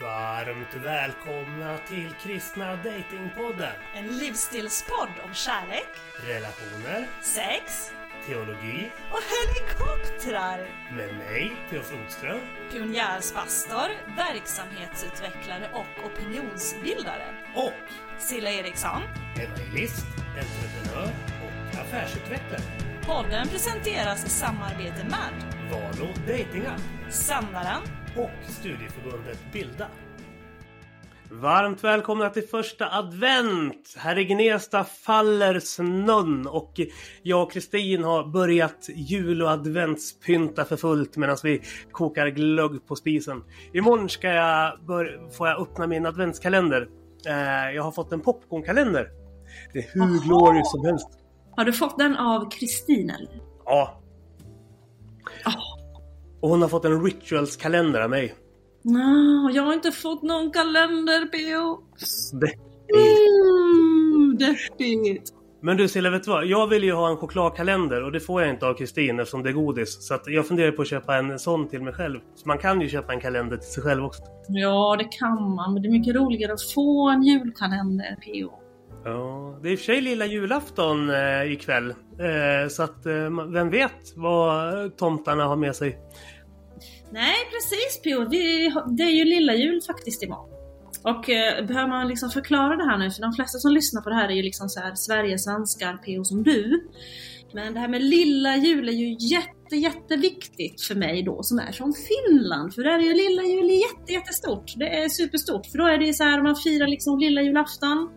Varmt välkomna till Kristna Datingpodden. En livsstilspodd om kärlek, Relationer, sex teologi och helikoptrar. med mig, Theo Flodström. Pionjärspastor, verksamhetsutvecklare och opinionsbildare. Och Silla Eriksson. evangelist, entreprenör och affärsutvecklare. Podden presenteras i samarbete med Valo Datingapp Sändaren och studieförbundet Bilda. Varmt välkomna till första advent! Här i Gnesta faller snön och jag och Kristin har börjat jul och adventspynta för fullt medan vi kokar glögg på spisen. Imorgon ska jag bör- får jag öppna min adventskalender. Eh, jag har fått en popcornkalender. Det är hur glorious som helst. Har du fått den av Kristin eller? Ja. Ah. Och hon har fått en rituals-kalender av mig. No, jag har inte fått någon kalender P.O. Det Mm, deppigt. Men du Silla, vet du vad? Jag vill ju ha en chokladkalender och det får jag inte av Kristin eftersom det är godis. Så att jag funderar på att köpa en sån till mig själv. Så man kan ju köpa en kalender till sig själv också. Ja, det kan man, men det är mycket roligare att få en julkalender P.O. Ja, det är i och för sig lilla julafton eh, ikväll. Eh, så att eh, vem vet vad tomtarna har med sig. Nej, precis Pio. Vi, det är ju lilla jul faktiskt imorgon. Och eh, behöver man liksom förklara det här nu, för de flesta som lyssnar på det här är ju liksom så här Sverigesvenskar P.O. som du. Men det här med lilla jul är ju jätte, jätteviktigt för mig då som är från Finland. För där är ju lilla jul jätte, jättestort. Det är superstort. För då är det ju så här, man firar liksom lilla julafton.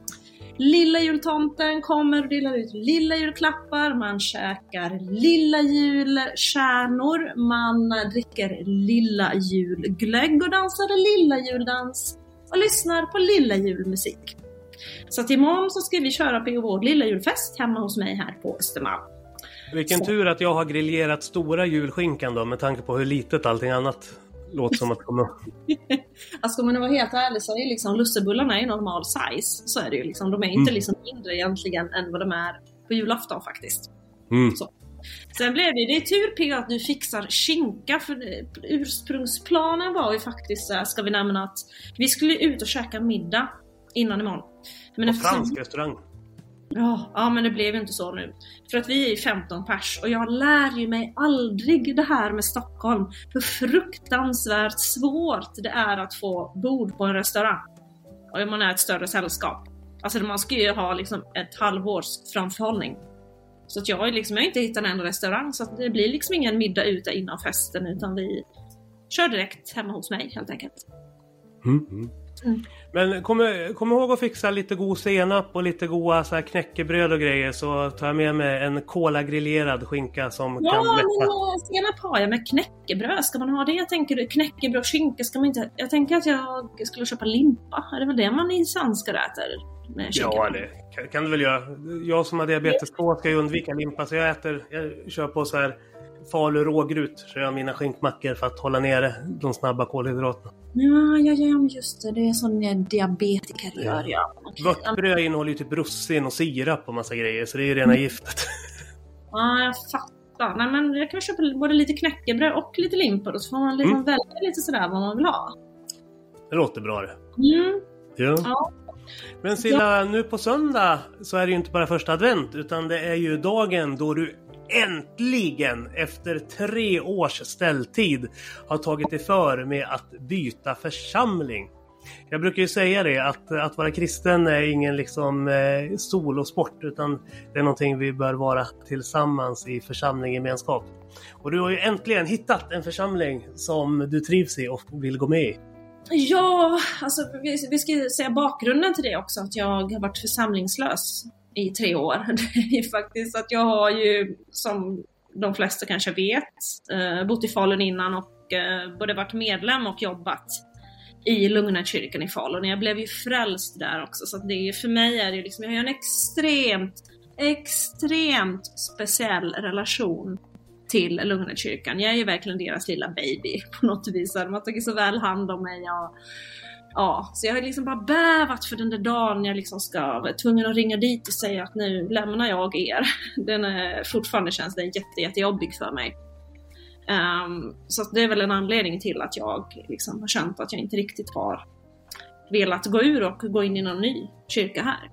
Lilla jultomten kommer och delar ut lilla julklappar, man käkar lilla julkärnor, man dricker lilla julglögg och dansar lilla juldans och lyssnar på lilla julmusik. Så att imorgon så ska vi köra på vår lilla julfest hemma hos mig här på Östermalm. Vilken Så. tur att jag har grillerat stora julskinkan då med tanke på hur litet allting annat låter som att komma. Alltså om man vara helt ärlig så är liksom lussebullarna i normal size. Så är det ju liksom. De är inte Mm. liksom mindre egentligen än vad de är på julafton faktiskt. Mm. Sen blev det, det är tur P att du fixar skinka för ursprungsplanen var ju faktiskt så ska vi nämna att vi skulle ut och käka middag innan imorgon. Men eftersom- fransk restaurang. Ja, ja, men det blev ju inte så nu. För att vi är ju 15 pers och jag lär ju mig aldrig det här med Stockholm. Hur fruktansvärt svårt det är att få bord på en restaurang. Om man är ett större sällskap. Alltså man ska ju ha liksom ett halvårs framförhållning. Så att jag ju liksom, jag har inte hittat en enda restaurang så att det blir liksom ingen middag ute innan festen utan vi kör direkt hemma hos mig helt enkelt. Mm. Mm. Men kom, kom ihåg att fixa lite god senap och lite goda så här knäckebröd och grejer så tar jag med mig en kolagrillerad skinka som Ja, kan men lätta. eh, senap har jag med knäckebröd. Ska man ha det tänker du? Knäckebröd, skinka ska man inte... Jag tänker att jag skulle köpa limpa. Är det väl det man i svenskar äter? Med skinka Ja, det kan, kan du väl göra. Jag som har diabetes 2 ska ju undvika limpa så jag äter, jag kör på så här Falu rågrut. Så jag mina skinkmackor för att hålla nere de snabba kolhydraterna. Ja, ja, ja, just det. Det är sån jag diabetiker Ja. gör, ja. Okej. Vörtbröd innehåller ju typ russin och sirap och massa grejer så det är ju rena giftet. Ja, jag fattar. Nej, men jag kan köpa både lite knäckebröd och lite limpa då så får man liksom Mm. välja lite sådär vad man vill ha. Det låter bra det. Mm. Ja. Ja. Men Silla, nu på söndag så är det ju inte bara första advent utan det är ju dagen då du äntligen efter tre års ställtid har tagit dig för med att byta församling. Jag brukar ju säga det att, att vara kristen är ingen liksom eh, solosport utan det är någonting vi bör vara tillsammans i församlinggemenskap. Och du har ju äntligen hittat en församling som du trivs i och vill gå med i. Ja, alltså vi, vi ska ju säga bakgrunden till det också, att jag har varit församlingslös i tre år. Det är ju faktiskt att jag har ju, som de flesta kanske vet, eh, bott i Falun innan och eh, både varit medlem och jobbat i Lugna-kyrkan i Falun. Jag blev ju frälst där också, så att det är ju, för mig är det ju liksom, jag har ju en extremt, extremt speciell relation till Lugna-kyrkan. Jag är ju verkligen deras lilla baby på något vis. De har tagit så väl hand om mig. Och, ja, så jag har liksom bara bävat för den där dagen jag liksom ska vara tvungen att ringa dit och säga att nu lämnar jag er. Den är, fortfarande känns den jätte, jättejobbig för mig. Um, så det är väl en anledning till att jag liksom har känt att jag inte riktigt har velat gå ur och gå in i någon ny kyrka här.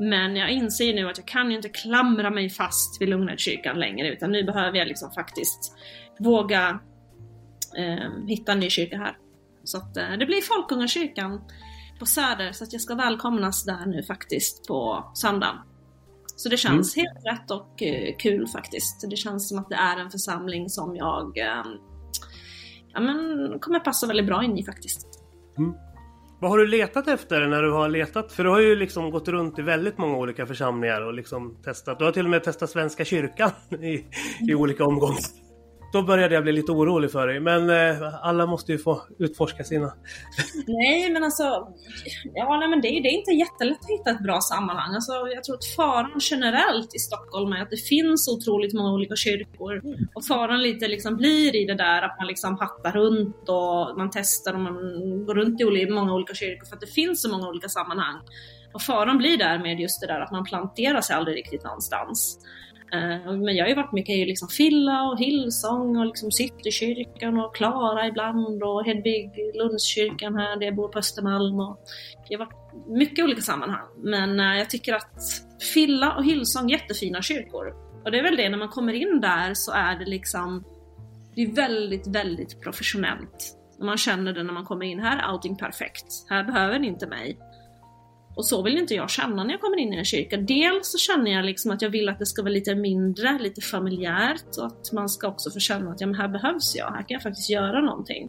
Men jag inser nu att jag kan ju inte klamra mig fast vid Lugnarkyrkan längre utan nu behöver jag liksom faktiskt våga eh, hitta en ny kyrka här. Så att eh, det blir Folkungakyrkan på Söder så att jag ska välkomnas där nu faktiskt på söndagen. Så det känns mm. helt rätt och eh, kul faktiskt. Det känns som att det är en församling som jag eh, ja, men, kommer passa väldigt bra in i faktiskt. Mm. Vad har du letat efter när du har letat? För du har ju liksom gått runt i väldigt många olika församlingar och liksom testat. Du har till och med testat Svenska kyrkan i, i olika omgångar. Då började jag bli lite orolig för dig. Men eh, alla måste ju få utforska sina. nej, men alltså. Ja, nej, men det, det är inte jättelätt att hitta ett bra sammanhang. Alltså, jag tror att faran generellt i Stockholm är att det finns otroligt många olika kyrkor. Och faran lite liksom blir i det där att man liksom hattar runt och man testar och man går runt i många olika kyrkor för att det finns så många olika sammanhang. Och faran blir därmed just det där att man planterar sig aldrig riktigt någonstans. Eh, men jag har ju varit mycket i liksom Filla och Hillsong och liksom Citykyrkan och Klara ibland och Hedvig Lundskyrkan här där jag bor på Östermalm. Och jag har varit mycket olika sammanhang. Men eh, jag tycker att Filla och Hillsong är jättefina kyrkor. Och det är väl det, när man kommer in där så är det liksom det är väldigt, väldigt professionellt. Man känner det när man kommer in. Här är allting perfekt. Här behöver ni inte mig. Och så vill inte jag känna när jag kommer in i en kyrka. Dels så känner jag liksom att jag vill att det ska vara lite mindre, lite familjärt och att man ska också få känna att ja, men här behövs jag, här kan jag faktiskt göra någonting.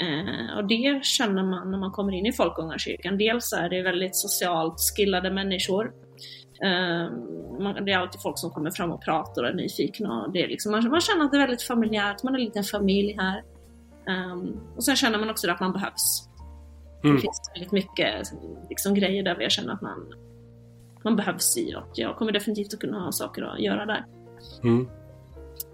Eh, och det känner man när man kommer in i Folkungakyrkan. Dels är det väldigt socialt skillade människor. Eh, man, det är alltid folk som kommer fram och pratar och är nyfikna. Och det är liksom, man, man känner att det är väldigt familjärt, man är en liten familj här. Eh, och sen känner man också att man behövs. Mm. Det finns väldigt mycket liksom, grejer där jag känner att man, man behövs i och jag kommer definitivt att kunna ha saker att göra där. Mm.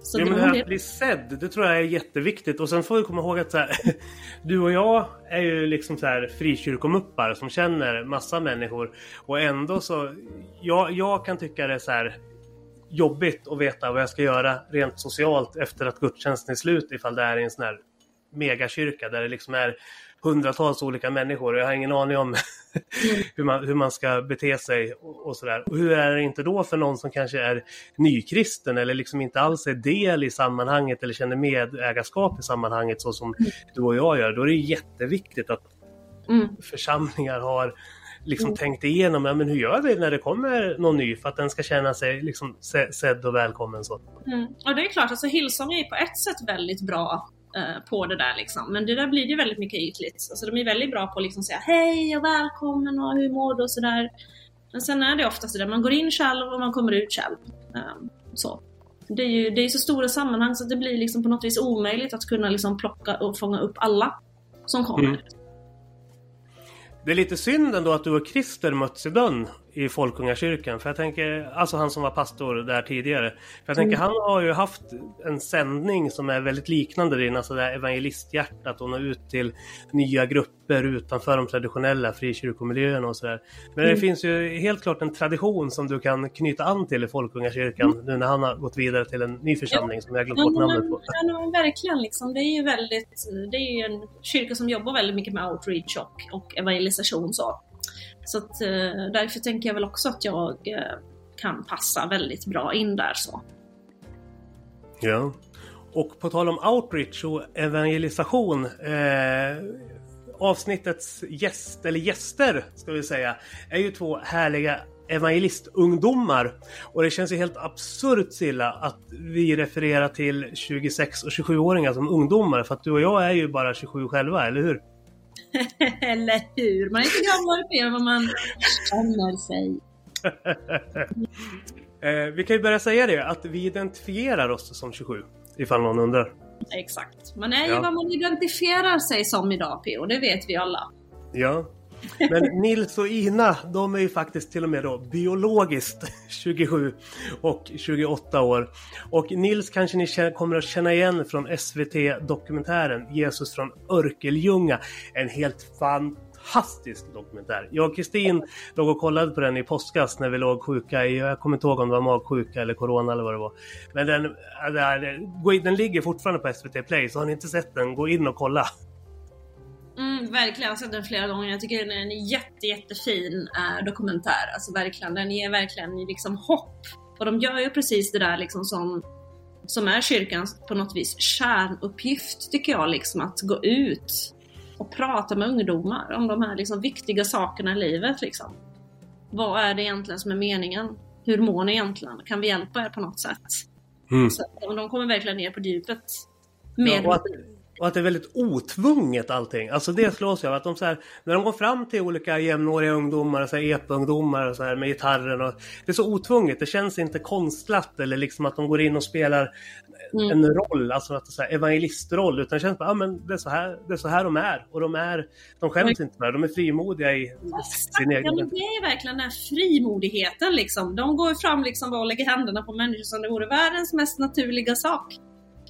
Så ja, det men det här att bli sedd, det tror jag är jätteviktigt. Och sen får vi komma ihåg att så här, du och jag är ju liksom så här frikyrkomuppar som känner massa människor. Och ändå så, jag, jag kan tycka det är så här jobbigt att veta vad jag ska göra rent socialt efter att gudstjänsten är slut ifall det är i en sån här megakyrka där det liksom är hundratals olika människor och jag har ingen aning om mm. hur, man, hur man ska bete sig och, och sådär. Och hur är det inte då för någon som kanske är nykristen eller liksom inte alls är del i sammanhanget eller känner medägarskap i sammanhanget så som mm. du och jag gör. Då är det jätteviktigt att mm. församlingar har liksom mm. tänkt igenom, ja, men hur gör vi när det kommer någon ny för att den ska känna sig liksom sedd och välkommen så. Mm. Och det är klart, alltså Hillsong är på ett sätt väldigt bra Eh, på det där liksom. Men det där blir ju väldigt mycket ytligt. Alltså de är väldigt bra på att liksom säga hej och välkommen och hur mår du och sådär. Men sen är det oftast det där, man går in själv och man kommer ut själv. Ehm, så. Det är ju det är så stora sammanhang så det blir liksom på något vis omöjligt att kunna liksom plocka och fånga upp alla som kommer. Mm. Det är lite synd ändå att du och Christer möts i dörren i Folkungakyrkan. För jag tänker, alltså han som var pastor där tidigare. För jag tänker, mm. han har ju haft en sändning som är väldigt liknande din, alltså det här evangelisthjärtat och nå ut till nya grupper utanför de traditionella frikyrkomiljöerna och sådär. Men mm. det finns ju helt klart en tradition som du kan knyta an till i Folkungakyrkan mm. nu när han har gått vidare till en ny församling som jag glömt bort namnet på. Ja, verkligen liksom. Det är ju väldigt, det är ju en kyrka som jobbar väldigt mycket med outreach och, och evangelisation så. Så att, eh, därför tänker jag väl också att jag eh, kan passa väldigt bra in där så. Ja. Och på tal om outreach och evangelisation. Eh, avsnittets gäst, eller gäster ska vi säga, är ju två härliga evangelistungdomar. Och det känns ju helt absurt Silla att vi refererar till 26 och 27-åringar som ungdomar. För att du och jag är ju bara 27 själva, eller hur? Eller hur? Man är inte gammal för vad man känner sig. eh, vi kan ju börja säga det, att vi identifierar oss som 27. Ifall någon undrar. Exakt. Man är ju ja. vad man identifierar sig som idag P.O. Det vet vi alla. Ja, men Nils och Ina, de är ju faktiskt till och med då biologiskt 27 och 28 år. Och Nils kanske ni kommer att känna igen från SVT-dokumentären Jesus från Örkelljunga. En helt fantastisk dokumentär. Jag och Kristin låg och kollade på den i påskas när vi låg sjuka i, jag kommer inte ihåg om det var magsjuka eller corona eller vad det var. Men den, äh, den ligger fortfarande på SVT Play, så har ni inte sett den, gå in och kolla. Mm, verkligen, jag har sett den flera gånger. Jag tycker den är en jätte, jättefin äh, dokumentär. Alltså verkligen, den ger verkligen liksom hopp. Och de gör ju precis det där liksom som, som är kyrkans på något vis kärnuppgift tycker jag, liksom att gå ut och prata med ungdomar om de här liksom viktiga sakerna i livet. Liksom. Vad är det egentligen som är meningen? Hur mår ni egentligen? Kan vi hjälpa er på något sätt? Mm. Så de kommer verkligen ner på djupet. Med ja, och att det är väldigt otvunget allting. Alltså det slås jag av att de så här, när de går fram till olika jämnåriga ungdomar, så här EP-ungdomar och så här med gitarren och det är så otvunget. Det känns inte konstlat eller liksom att de går in och spelar mm. en roll, alltså att det är evangelistroll, utan det känns bara, ja men det är så här, det är så här de är och de är, de skäms inte med det, de är frimodiga i sin egen... Ja, det är verkligen den här frimodigheten liksom. De går fram liksom och lägger händerna på människor som det vore världens mest naturliga sak.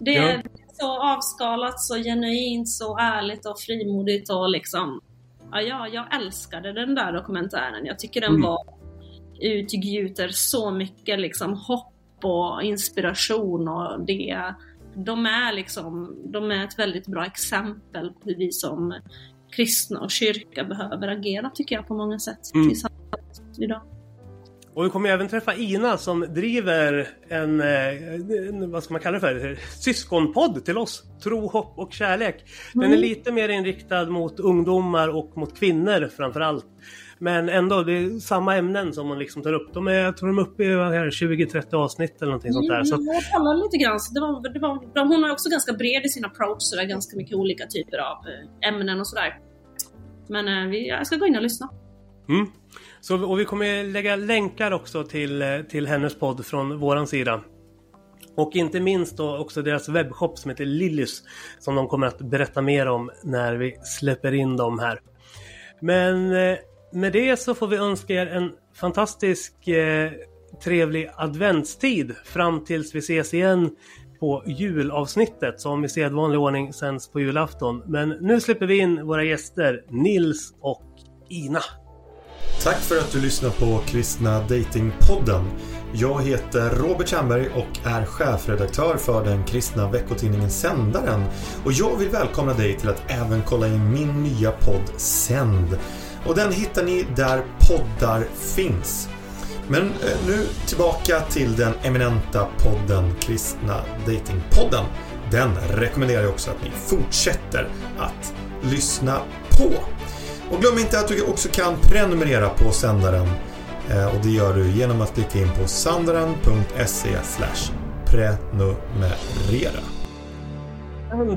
Det är ja. Så avskalat, så genuint, så ärligt och frimodigt och liksom... Ja, ja, jag älskade den där dokumentären. Jag tycker den mm. var utgjuter så mycket liksom hopp och inspiration och det. De är liksom, de är ett väldigt bra exempel på hur vi som kristna och kyrka behöver agera tycker jag på många sätt mm. idag. Och vi kommer även träffa Ina som driver en, en, eh, vad ska man kalla det för, syskonpodd till oss. Tro, hopp och kärlek. Den är mm. lite mer inriktad mot ungdomar och mot kvinnor framför allt. Men ändå, det är samma ämnen som man liksom tar upp. De är, jag tror de är uppe i 20-30 avsnitt eller någonting sånt där. Så Jag kollade lite grann. Så det var, det var, hon är också ganska bred i sin approach, så det är ganska mycket olika typer av eh, ämnen och sådär. Men eh, vi, jag ska gå in och lyssna. Mm. Så, och vi kommer lägga länkar också till, eh, till hennes podd från våran sida. Och inte minst då också deras webbshop som heter Lillys som de kommer att berätta mer om när vi släpper in dem här. Men eh, med det så får vi önska er en fantastisk eh, trevlig adventstid fram tills vi ses igen på julavsnittet som i sedvanlig ordning sänds på julafton. Men nu släpper vi in våra gäster Nils och Ina. Tack för att du lyssnar på Kristna Datingpodden. Jag heter Robert Tjernberg och är chefredaktör för den kristna veckotidningen Sändaren. Och jag vill välkomna dig till att även kolla in min nya podd Sänd. Och den hittar ni där poddar finns. Men eh, nu tillbaka till den eminenta podden Kristna Datingpodden. Den rekommenderar jag också att ni fortsätter att lyssna på. Och glöm inte att du också kan prenumerera på sändaren. Eh, och det gör du genom att klicka in på sandaren.se prenumerera.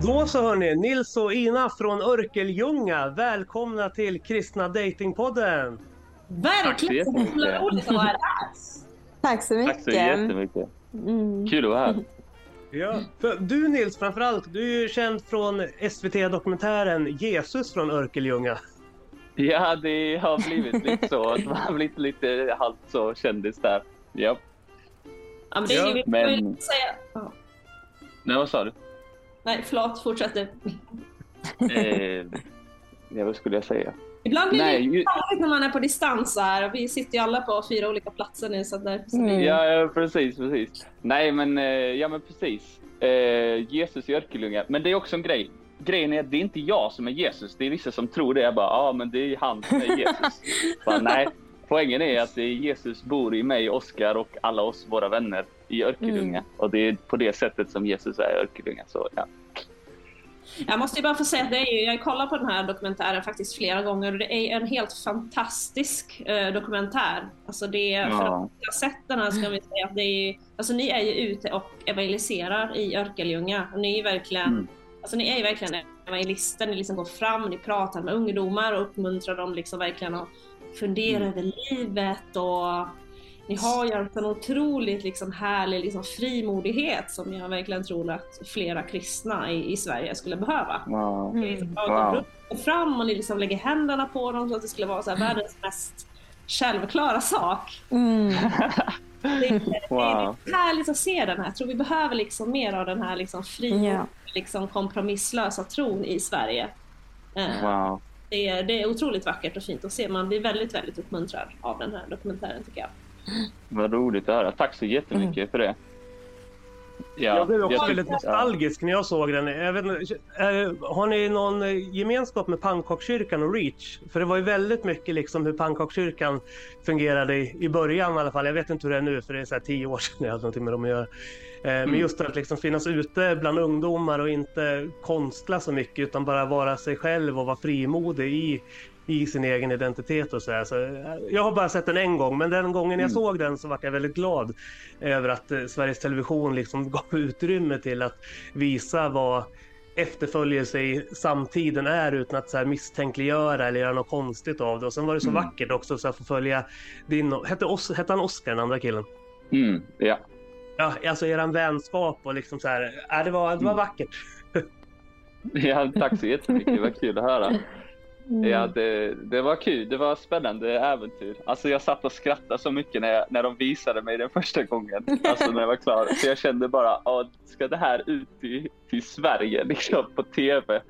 Då så hörni, Nils och Ina från Örkeljunga. Välkomna till Kristna Datingpodden. Verkligen! Så roligt att vara här. Tack så mycket. Tack så jättemycket. Mm. Kul att vara här. Ja, för du Nils framförallt, du är ju känd från SVT-dokumentären Jesus från Örkeljunga. Ja, det har blivit lite så. Man har blivit lite halvt så kändis där. Ja. Ja, men det är ju... Men... Säga. Ja. Nej, vad sa du? Nej, förlåt. Fortsätt du. eh, ja, vad skulle jag säga? Ibland blir Nej, det ju... när man är på distans här. Vi sitter ju alla på fyra olika platser nu så där. Mm. Ja, ja, precis, precis. Nej, men, eh, ja, men precis. Eh, Jesus i Örkelljunga. Men det är också en grej grejen är att det är inte jag som är Jesus. Det är vissa som tror det. Jag bara, ja ah, men det är han som är Jesus. bara, nej, poängen är att Jesus bor i mig, Oskar och alla oss, våra vänner i Örkelljunga. Mm. Och det är på det sättet som Jesus är i Örkelljunga. Så, ja. Jag måste ju bara få säga att det är ju, jag har kollat på den här dokumentären faktiskt flera gånger och det är en helt fantastisk eh, dokumentär. Alltså det, ja. för att ha sett den här ska vi säga att det är, alltså ni är ju ute och evangeliserar i Örkelljunga och ni är verkligen mm Alltså ni är ju verkligen evangelister, ni liksom går fram, ni pratar med ungdomar och uppmuntrar dem liksom verkligen att fundera mm. över livet och ni har ju alltså en otroligt liksom härlig liksom frimodighet som jag verkligen tror att flera kristna i, i Sverige skulle behöva. Wow. Mm. Liksom, wow. fram och ni liksom lägger händerna på dem så att det skulle vara så här världens mest självklara sak. Mm. Det är, wow. det är härligt att se den här. Jag tror vi behöver liksom mer av den här liksom fria, yeah. Liksom kompromisslösa tron i Sverige. Eh, wow. Det är, det är otroligt vackert och fint att se. Man blir väldigt, väldigt uppmuntrad av den här dokumentären tycker jag. Vad roligt att höra. Tack så jättemycket för det. Ja, jag blev också jag väldigt tycker- nostalgisk när jag såg den. Jag vet, har ni någon eh, gemenskap med pannkakskyrkan och Reach? För det var ju väldigt mycket liksom hur pannkakskyrkan fungerade i, i början i alla fall. Jag vet inte hur det är nu för det är så tio år sedan jag hade någonting med dem att göra. Eh, Men just att liksom finnas ute bland ungdomar och inte konstla så mycket utan bara vara sig själv och vara frimodig i, i sin egen identitet och så, här. så eh, Jag har bara sett den en gång men den gången jag såg den så var jag väldigt glad över att eh, Sveriges Television liksom gav utrymme till att visa vad efterföljelse i samtiden är utan att så här misstänkliggöra eller göra något konstigt av det. Och sen var det så vackert också så att få följa din... Hette, Os, hette han Oscar, den andra killen? Mm, ja. Ja, alltså eran vänskap och liksom så här. Ja, det, var, det var vackert. ja, tack så jättemycket. Det var kul att höra. Mm. Ja, det, det var kul. Det var spännande äventyr. Alltså jag satt och skrattade så mycket när, jag, när de visade mig den första gången. Alltså när jag var klar. Så jag kände bara, "Ja, ska det här ut till, till Sverige liksom på TV?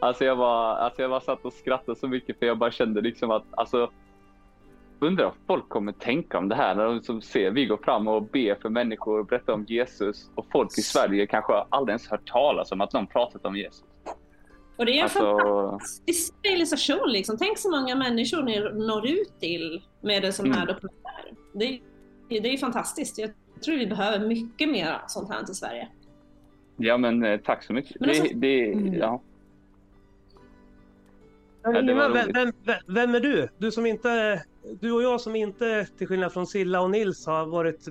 Alltså jag, var, alltså jag var satt och skrattade så mycket för jag bara kände liksom att alltså Undrar vad folk kommer tänka om det här när de som ser vi går fram och ber för människor och berättar om Jesus och folk i Sverige kanske aldrig ens hört talas om att någon pratat om Jesus. Och det är en Alltså, fantastisk realisation liksom. Tänk så många människor ni når ut till med en sån här Mm. dokumentär. Det är, det är fantastiskt. Jag tror vi behöver mycket mer sånt här i Sverige. ja men eh, tack så mycket. Men alltså- det, Mm. ja. Ja, det var Ingmar, vem, roligt. vem, vem- vem är du? Du som inte... Du och jag som inte, till skillnad från Silla och Nils, har varit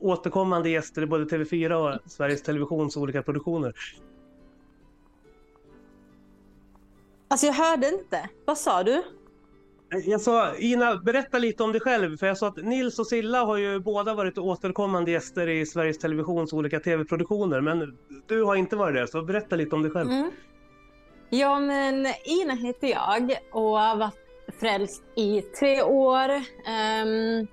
återkommande gäster i både TV4 och Sveriges Televisions olika produktioner. Alltså jag hörde inte. Vad sa du? Jag sa, Ina, berätta lite om dig själv. För jag sa att Nils och Silla har ju båda varit återkommande gäster i Sveriges Televisions olika TV-produktioner. Men du har inte varit det, så berätta lite om dig själv. Mm. Ja, men Ina heter jag och har varit frälst i tre år. Ehm,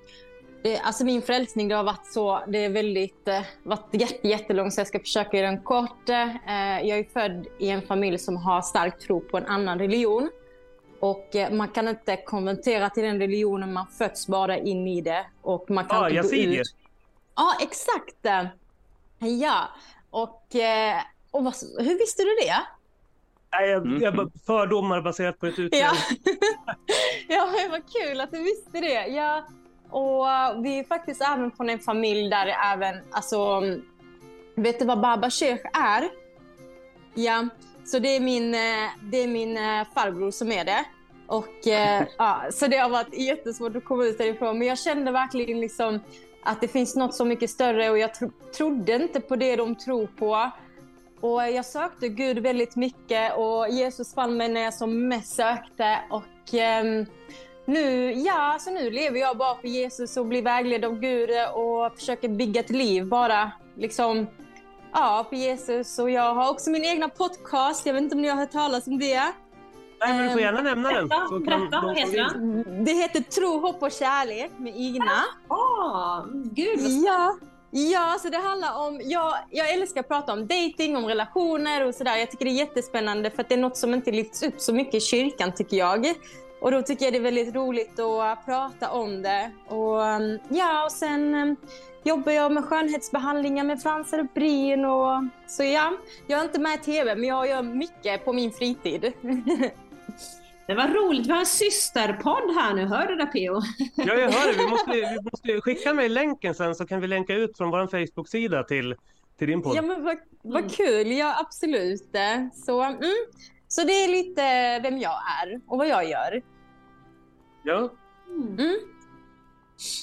det, alltså min frälsning det har varit så, det är väldigt, eh, varit jätte, jättelång så jag ska försöka göra den kort. Eh, jag är född i en familj som har stark tro på en annan religion. Och eh, man kan inte konvertera till den religionen, man föds bara in i det. Och man kan Ah, inte gå ut. Ja, exakt. Ja, och, eh, och vad, hur visste du det? Nej, jag, Mm. jag fördomar baserat på ett Ja. utseende. ja, det var kul att du visste det. Ja. Och uh, vi är faktiskt även från en familj där även, alltså, vet du vad Baba Sheikh är? Ja, så det är min, eh, det är min eh, farbror som är det. Och, eh, ja, så det har varit jättesvårt att komma ut därifrån. Men jag kände verkligen liksom att det finns något så mycket större och jag tro, trodde inte på det de tror på. Och jag sökte Gud väldigt mycket och Jesus fann mig när jag som mest sökte. Och ehm, nu, ja, så nu lever jag bara för Jesus och blir vägledd av Gud och försöker bygga ett liv bara liksom, ja, för Jesus. Och jag har också min egna podcast. Jag vet inte om ni har hört talas om det. Nej, men du får gärna nämna den. Berätta, så berätta, de vad heter den? Det heter Tro, hopp och kärlek med Igna. Ah, gud vad Ja, ja så det handlar om, jag, jag älskar att prata om dating, om relationer och sådär. Jag tycker det är jättespännande för att det är något som inte lyfts upp så mycket i kyrkan tycker jag. Och då tycker jag det är väldigt roligt att prata om det. Och um, ja, och sen um, jobbar jag med skönhetsbehandlingar med fransar och bryn och så ja, jag är inte med i TV men jag gör mycket på min fritid. Det var roligt. Vi har en systerpodd här nu. Hör du det P.O.? Ja, jag hör det. Vi måste, vi måste skicka mig länken sen så kan vi länka ut från vår Facebook-sida till, till din podd. Ja men vad, vad Mm. kul, ja absolut. Så, mm. Så det är lite vem jag är och vad jag gör. Ja, Mm.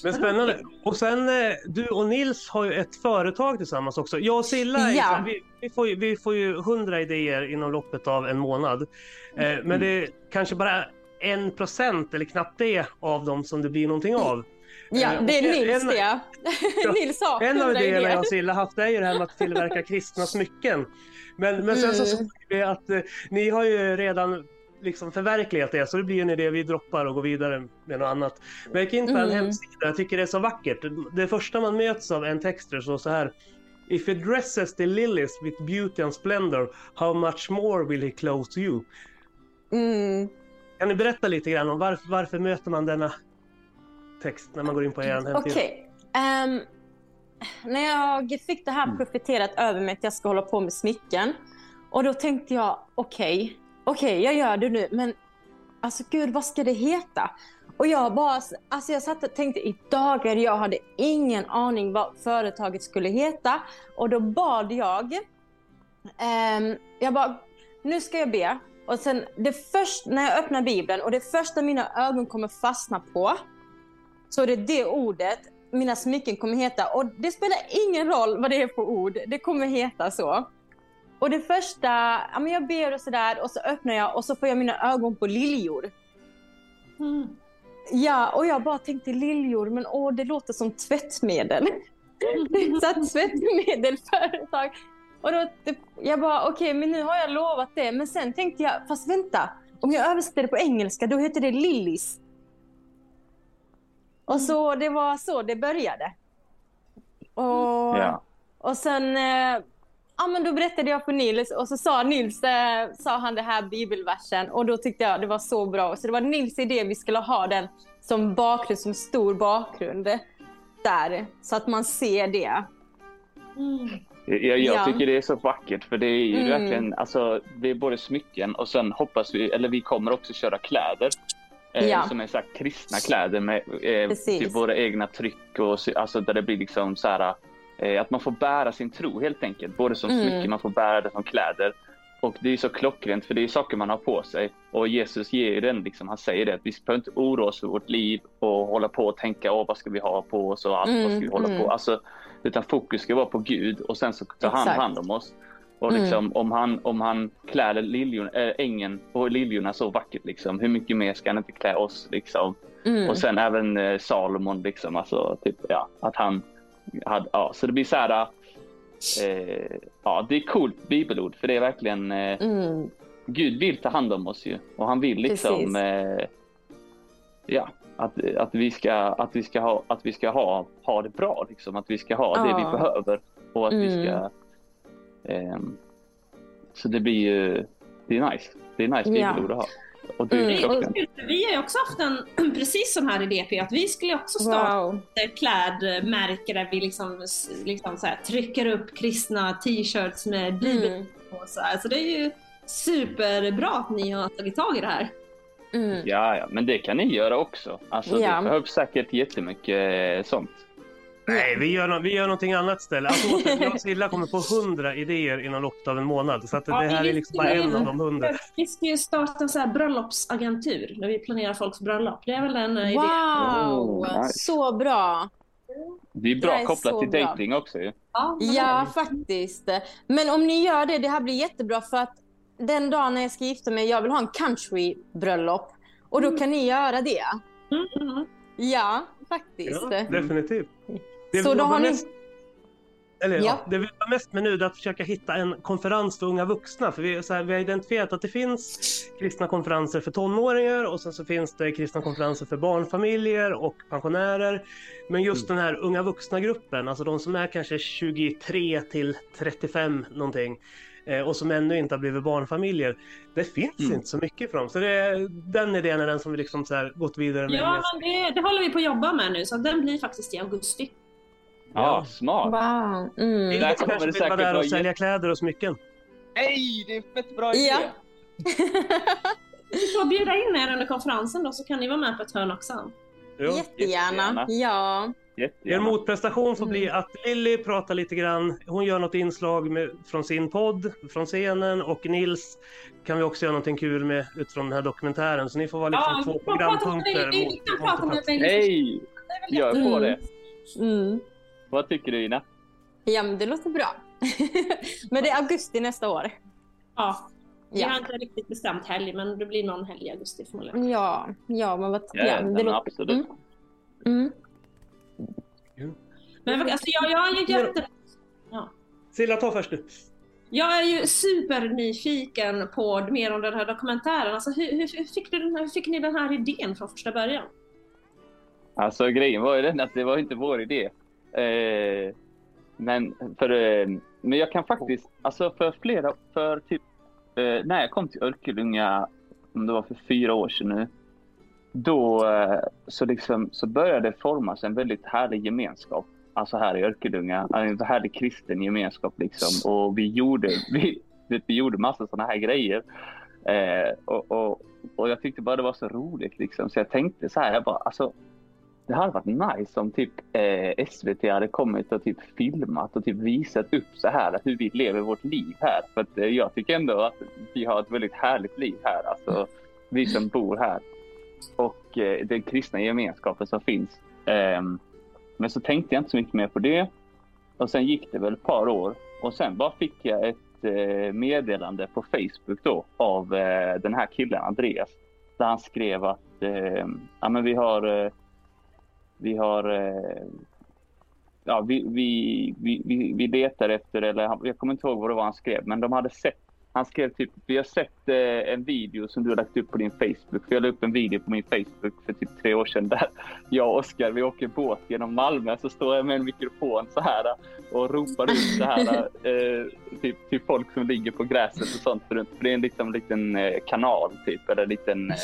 men spännande. Och sen, eh, du och Nils har ju ett företag tillsammans också. Jag och Silla, Ja. vi, vi, får ju, vi får ju hundra idéer inom loppet av en månad. Eh, men det är kanske bara en procent eller knappt det av dem som det blir någonting av. Ja, Eh, det är Nils en- det. Ja, Nils har En av idéerna jag och Silla haft är ju det här med att tillverka kristna smycken. Men, men sen så Mm. såg vi att eh, ni har ju redan liksom förverkligat det, så det blir en idé vi droppar och går vidare med något annat. Men jag gick in på en Mm. hemsida, jag tycker det är så vackert. Det första man möts av en text där står så här. If he dresses the lilies with beauty and splendor, how much more will he clothe you? Mm. Kan ni berätta lite grann om varför, varför möter man denna text när man går in på er hemsida? Okej. ehm, när jag fick det här profiterat över mig att jag ska hålla på med smycken. Och då tänkte jag, okej, okej, jag gör det nu, men alltså gud, vad ska det heta? Och jag bara, alltså jag satt och tänkte i dagar, jag hade ingen aning vad företaget skulle heta. Och då bad jag, ehm, jag bara, nu ska jag be. Och sen det först, när jag öppnar Bibeln och det första mina ögon kommer fastna på, så är det det ordet mina smycken kommer heta. Och det spelar ingen roll vad det är för ord, det kommer heta så. Och det första, ja, men jag ber och sådär och så öppnar jag och så får jag mina ögon på liljor. Mm. Ja, och jag bara tänkte liljor, men åh, det låter som tvättmedel. Så här tvättmedelföretag. Och då, jag bara, okej, men nu har jag lovat det. Men sen tänkte jag, fast vänta, om jag översätter det på engelska, då heter det lilies. Och så, det var så det började. Och, Ja. och sen, eh, ja men då berättade jag för Nils och så sa Nils, eh, sa han det här bibelversen och då tyckte jag det var så bra. Så det var Nils idé vi skulle ha den som bakgrund, som stor bakgrund där. Så att man ser det. Mm. Jag, jag Ja. tycker det är så vackert för det är ju Mm. verkligen, alltså det är både smycken och sen hoppas vi, eller vi kommer också köra kläder. Eh, Ja. Som är så kristna kläder med eh, typ våra egna tryck och så- alltså där det blir liksom så här eh, att man får bära sin tro helt enkelt. Både som Mm. smycken, man får bära det som kläder. Och det är så klockrent för det är saker man har på sig. Och Jesus ger ju den liksom, han säger det att vi behöver inte oroa oss för vårt liv och hålla på och tänka, åh vad ska vi ha på oss och allt, vad ska vi Mm, hålla mm. på. Alltså, utan fokus ska vara på Gud och sen så tar han hand om oss. Och Mm. liksom, om, han, om han klär liljorna, äh, ängen och liljorna så vackert, liksom, hur mycket mer ska han inte klä oss? Liksom? Mm. Och sen även eh, Salomon, liksom, alltså, typ, ja, att han hade, ja, så det blir så här, eh, ja, det är coolt bibelord för det är verkligen, eh, Mm. Gud vill ta hand om oss ju och han vill liksom, eh, ja, att, att vi ska, att vi ska ha, att vi ska ha, ha det bra, liksom, att vi ska ha det vi Ja. behöver och att vi Mm. ska, ehm, så det blir ju, det är nice, det är nice Ja. att ha. Och det är Mm. klockrent. Vi har ju också haft en precis sån här idé P, att vi skulle också starta Wow. ett klädmärke där vi liksom, liksom så här, trycker upp kristna t-shirts med bibeln Mm. på. Så, här. så det är ju superbra att ni har tagit tag i det här. Mm. Ja, ja, men det kan ni göra också. Alltså, Ja. Det behövs säkert jättemycket eh, sånt. Nej, vi gör, no vi gör någonting annat istället. Alltså, återigen, jag och Silla kommer på hundra idéer inom loppet av en månad. Så att det Ja, här är liksom bara en av de hundra. Vi ska ju starta en så här bröllopsagentur där vi planerar folks bröllop. Det är väl en eh, idé. Wow, Oh, nice. så bra. Det är Det bra är kopplat till bra. dating också ju. Ja, Ja, faktiskt. Men om ni gör det, det här blir jättebra för att den dagen när jag ska gifta mig, jag vill ha en country-bröllop. Och då kan ni göra det. Mm, mm. Ja, faktiskt. Ja, definitivt. Det Så då har ni... mest, eller, ja. Ja. det vi jobbar mest med nu är att försöka hitta en konferens för unga vuxna. För vi, här, vi har identifierat att det finns kristna konferenser för tonåringar och sen så finns det kristna konferenser för barnfamiljer och pensionärer. Men just den här unga vuxna-gruppen, alltså de som är kanske 23 till 35 någonting eh, och som ännu inte har blivit barnfamiljer. Det finns Mm. inte så mycket för dem. Så det är, den idén är den som vi liksom så här gått vidare med. Ja, men det, det håller vi på att jobba med nu, så den blir faktiskt i augusti. Ja, Ja. smart. Wow. Mm. Där kanske kommer det säkert där vara och sälja kläder och smycken. Hej, det är fett bra idé! Ja. Vi får bjuda in er under konferensen då, så kan ni vara med på ett hörn också. Ja. Jättegärna. jättegärna. Ja. Er motprestation får bli Mm. att Lilly pratar lite grann. Hon gör något inslag med, från sin podd, från scenen och Nils kan vi också göra någonting kul med utifrån den här dokumentären. Så ni får vara liksom två prata om programpunkter. om det. mot, Hej! Jag är på Mm. det. Mm. Vad tycker du Ina? Ja, men det låter bra. men det är augusti nästa år. Ja, vi har Ja, inte riktigt bestämt helg, men det blir någon helg i augusti förmodligen. ja, ja men vad... Ja, Ja, men det låter... absolut. Mm. Mm. Men alltså, jag, jag är ju jätte... Silla, ta först du. Jag är ju supernyfiken på mer om den här dokumentären. Alltså, hur, hur, hur, fick du den här, hur fick ni den här idén från första början? Alltså grejen var ju den att det var inte vår idé. Eh, men, för, eh, men jag kan faktiskt, alltså för flera, för typ eh, när jag kom till Örkelljunga om det var för fyra år sedan nu, då eh, så, liksom, så började det formas en väldigt härlig gemenskap. Alltså här i Örkelljunga, eh, en härlig kristen gemenskap liksom. Och vi gjorde, vi, vi gjorde massa sådana här grejer. Eh, och, och, och jag tyckte bara det var så roligt liksom. Så jag tänkte så här, jag bara alltså det hade varit nice om typ eh, SVT hade kommit och typ filmat och typ visat upp så här hur vi lever vårt liv här. För att, eh, jag tycker ändå att vi har ett väldigt härligt liv här, alltså vi som bor här. Och eh, den kristna gemenskapen som finns. Ehm, men så tänkte jag inte så mycket mer på det. Och sen gick det väl ett par år och sen bara fick jag ett eh, meddelande på Facebook då av eh, den här killen Andreas. Där han skrev att eh, ja, men vi har eh, vi har eh, ja, vi, vi, vi, vi letar efter, eller jag kommer inte ihåg vad det var han skrev, men de hade sett han skrev typ, vi har sett eh, en video som du har lagt upp på din Facebook. För jag la upp en video på min Facebook för typ tre år sedan där jag och Oskar, vi åker båt genom Malmö. Så står jag med en mikrofon så här och ropar ut så här eh, typ, till folk som ligger på gräset och sånt. För det är en liksom, liten eh, kanal typ, eller en liten, eh,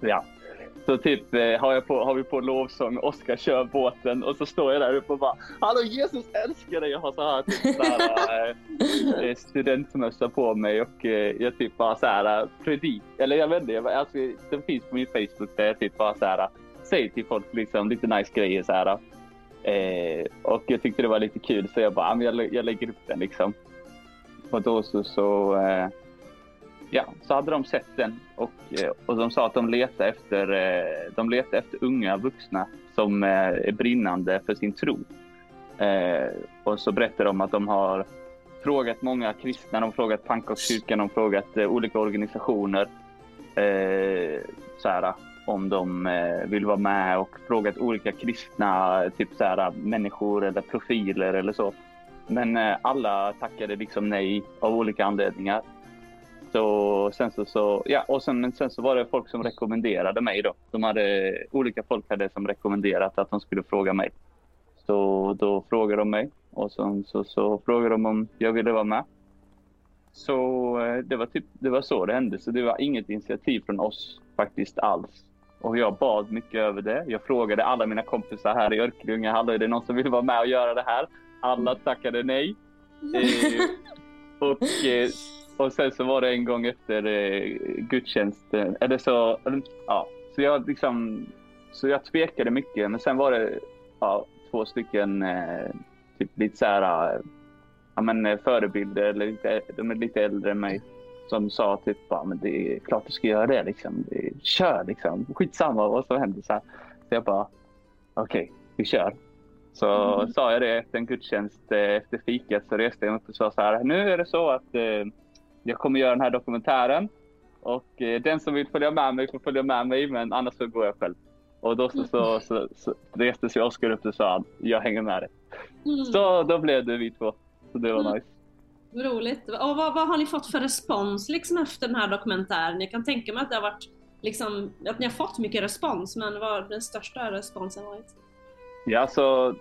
ja, så typ eh, har, jag på, har vi på lovsång, Oskar kör båten och så står jag där uppe och bara Hallå Jesus älskar dig! Jag har så här, typ, så här eh, eh, studentmössa på mig och jag typ bara så här predik. Eller jag vet inte, jag, alltså, den finns på min Facebook där jag typ bara så här säger till folk liksom lite nice grejer så här. Eh, och jag tyckte det var lite kul så jag bara, ah, jag, jag lägger upp den liksom. Och då så, så eh, ja, så hade de sett den och, eh, och de sa att de letar efter, eh, de letar efter unga vuxna som eh, är brinnande för sin tro. Och så berättar de att de har frågat många kristna, de har frågat pannkakskyrkan, de har frågat olika organisationer så här, om de vill vara med och frågat olika kristna typ så här, människor eller profiler eller så. Men alla tackade liksom nej av olika anledningar. Så, sen så, så, ja, och sen, sen så var det folk som rekommenderade mig då. De hade, olika folk hade som rekommenderat att de skulle fråga mig. Så då frågade de mig och sen så, så frågade de om jag ville vara med. Så eh, det var, typ, det var så det hände. Så det var inget initiativ från oss faktiskt alls. Och jag bad mycket över det. Jag frågade alla mina kompisar här i Örkelljunga, hallå är det någon som vill vara med och göra det här? Alla tackade nej. Eh, och eh, och sen så var det en gång efter eh, gudstjänsten, eller så, ja, så jag liksom, så jag tvekade mycket. Men sen var det ja, två stycken, eh, typ lite så här, ja men eh, förebilder, eller lite, de är lite äldre än mig, som sa typ, ja men det är klart du ska göra det liksom. Det, kör liksom, skitsamma vad som händer. Så, här. så jag bara, okej, okay, vi kör. Så mm. sa jag det efter en gudstjänst, eh, efter fikat, så reste jag mig upp och sa så här, nu är det så att eh, jag kommer göra den här dokumentären. Och eh, den som vill följa med mig får följa med mig, men annars så går jag själv. Och då så, så, så, så reste sig Oskar upp och sa jag hänger med dig. Mm. Så då blev det vi två. Så det var mm. nice. Roligt. Och vad, vad har ni fått för respons liksom efter den här dokumentären? Jag kan tänka mig att det har varit liksom, att ni har fått mycket respons, men vad har den största responsen varit? Ja, så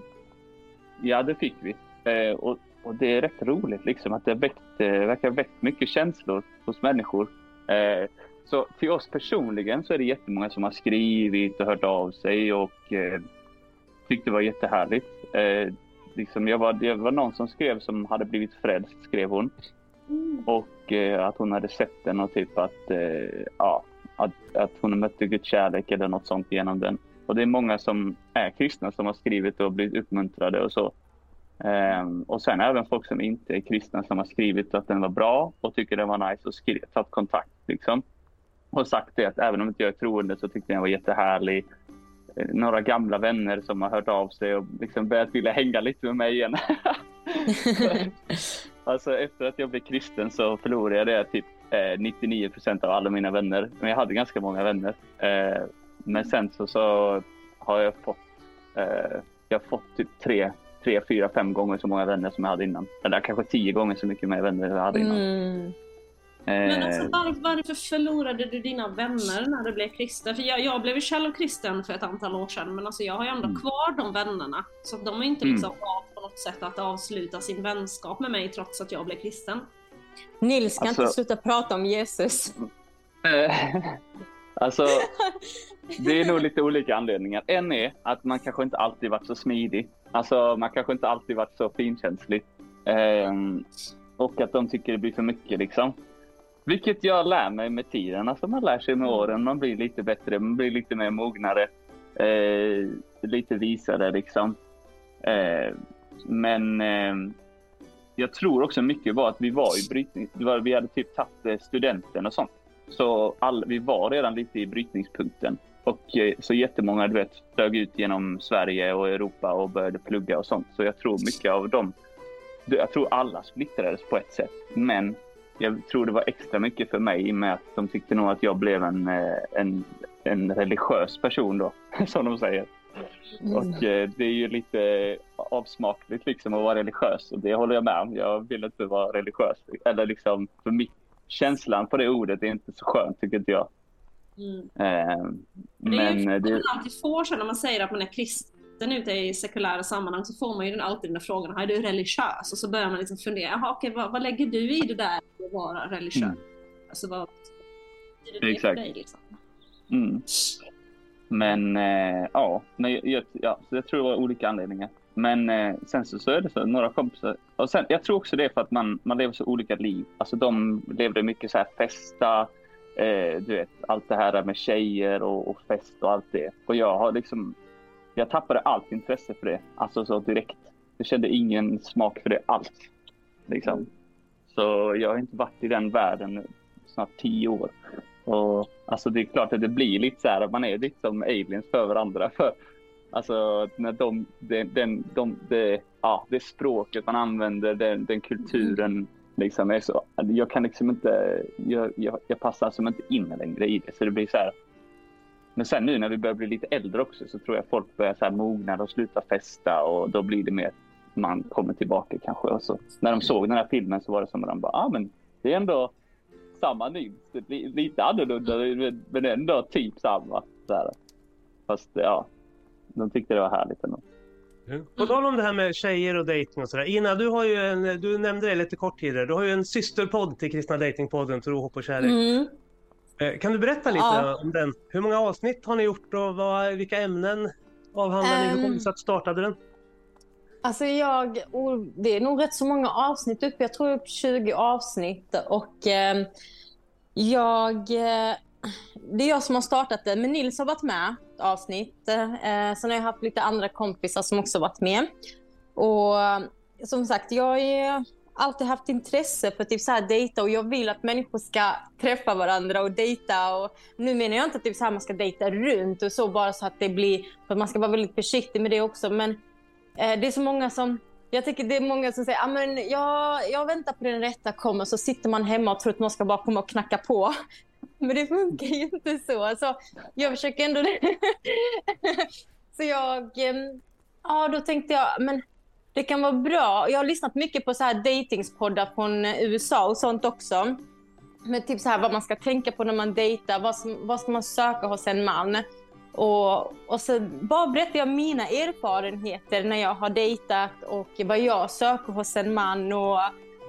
ja det fick vi. Eh, och och det är rätt roligt liksom att det väckt, eh, verkar ha väckt mycket känslor hos människor. Eh, så till oss personligen så är det jättemånga som har skrivit och hört av sig och eh, tyckte det var jättehärligt. Eh, liksom jag var, det var någon som skrev som hade blivit frälst, skrev hon. Mm. Och eh, att hon hade sett den och typ att, eh, ja, att, att hon mötte Guds kärlek eller något sånt genom den. Och det är många som är kristna som har skrivit och blivit uppmuntrade och så. Um, och sen även folk som inte är kristna som har skrivit att den var bra och tycker den var nice och skrivit, tagit kontakt. Liksom. Och sagt det att även om inte jag är troende så tyckte jag den var jättehärlig. Uh, några gamla vänner som har hört av sig och liksom börjat vilja hänga lite med mig igen. alltså efter att jag blev kristen så förlorade jag det typ eh, 99 procent av alla mina vänner. Men jag hade ganska många vänner. Eh, men sen så, så har jag fått, eh, jag har fått typ tre tre, fyra, fem gånger så många vänner som jag hade innan. Eller kanske tio gånger så mycket mer vänner jag hade innan. Mm. Men alltså, eh. var, varför förlorade du dina vänner när du blev kristen? För jag, jag blev själv kristen för ett antal år sedan, men alltså jag har ju ändå mm. kvar de vännerna. Så de har inte liksom mm. valt på något sätt att avsluta sin vänskap med mig trots att jag blev kristen. Nils kan alltså, inte sluta prata om Jesus. Eh, alltså, det är nog lite olika anledningar. En är att man kanske inte alltid varit så smidig. Alltså, man kanske inte alltid varit så finkänslig. Ehm, och att de tycker det blir för mycket liksom. Vilket jag lär mig med tiden. Alltså man lär sig med åren. Man blir lite bättre. Man blir lite mer mognare. Eh, lite visare liksom. Eh, men ehm, jag tror också mycket var att vi var i brytning. var- Vi hade typ tagit eh, studenten och sånt. Så all, vi var redan lite i brytningspunkten. Och eh, så jättemånga du vet, flög ut genom Sverige och Europa och började plugga och sånt. Så jag tror mycket av dem, jag tror alla splittrades på ett sätt. Men jag tror det var extra mycket för mig i och med att de tyckte nog att jag blev en, eh, en, en religiös person då, som de säger. Och eh, det är ju lite avsmakligt liksom att vara religiös och det håller jag med om. Jag vill inte vara religiös. Eller liksom, för mig, känslan på det ordet är inte så skönt tycker inte jag. Mm. Eh, Det är ju men alltid får så när man säger att man är kristen ute i sekulära sammanhang så får man ju den alltid den där frågan, är du religiös? Och så börjar man liksom fundera, jaha okej vad, vad lägger du i det där att vara religiös? Mm. Alltså vad betyder det Exakt. för dig liksom? mm. Men eh, ja, men jag, ja, så jag tror det var olika anledningar. Men eh, sen så, så är det så, några kompisar. Och sen, jag tror också det är för att man, man lever så olika liv. Alltså de levde mycket så här festa, eh, du vet, allt det här med tjejer och, och fest och allt det. Och jag har liksom, jag tappade allt intresse för det. Alltså så direkt. Jag kände ingen smak för det alls. Liksom. Så jag har inte varit i den världen snart tio år. Och alltså det är klart att det blir lite så här man är lite som aliens för varandra. För, alltså när de, den, den, de, det, ja, det språket man använder, den, den kulturen liksom jag, så. Jag kan liksom inte, jag, jag, jag passar som inte in längre i det. Så det blir så här. Men sen nu när vi börjar bli lite äldre också så tror jag folk börjar så här mogna och sluta festa och då blir det mer man kommer tillbaka kanske. Och så, när de såg den här filmen så var det som att de bara, ah, men det är ändå samma nytt, lite annorlunda men- men ändå typ samma. Så här. Fast ja, de tyckte det var härligt ändå. På tal om det här med tjejer och dating och sådär. Ina, du har ju en, du nämnde det lite kort tidigare. Du har ju en systerpodd till Kristna Datingpodden, Tro, hopp och kärlek. Mm. Eh, Kan du berätta lite Ja. om den? Hur många avsnitt har ni gjort och vad, vilka ämnen avhandlar ni? Hur kom Ehm. det sig att startade den? Alltså jag, det är nog rätt så många avsnitt uppe. Jag tror upp 20 avsnitt. Och eh, jag, eh, det är jag som har startat det. Men Nils har varit med ett avsnitt. Eh, sen har jag haft lite andra kompisar som också varit med. Och som sagt, jag har alltid haft intresse för typ så här dejta och jag vill att människor ska träffa varandra och dejta. Och nu menar jag inte att typ så här man ska dejta runt och så bara så att det blir, för att man ska vara väldigt försiktig med det också. Men Eh, det är så många som... Jag tycker det är många som säger ah, att jag, jag väntar på den rätta kommer så sitter man hemma och tror att någon ska bara komma och knacka på. Men det funkar ju inte så. så jag försöker ändå... så jag... Ehm, ja, då tänkte jag men det kan vara bra. Jag har lyssnat mycket på så här datingspoddar från eh, USA och sånt också. Med typ så här vad man ska tänka på när man dejtar. Vad, som, vad ska man söka hos en man? Och, och så bara berättar jag mina erfarenheter när jag har dejtat och vad jag söker hos en man. Och,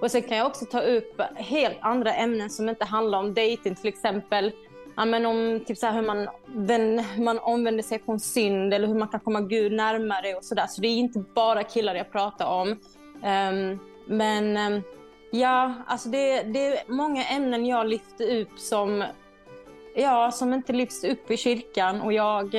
och sen kan jag också ta upp helt andra ämnen som inte handlar om dejting. Till exempel ja, men om typ så här hur man, den, man omvänder sig från synd eller hur man kan komma Gud närmare och sådär. Så det är inte bara killar jag pratar om. Um, men um, ja, alltså det, det är många ämnen jag lyfter upp som ja, som inte lyfts upp i kyrkan. Och jag,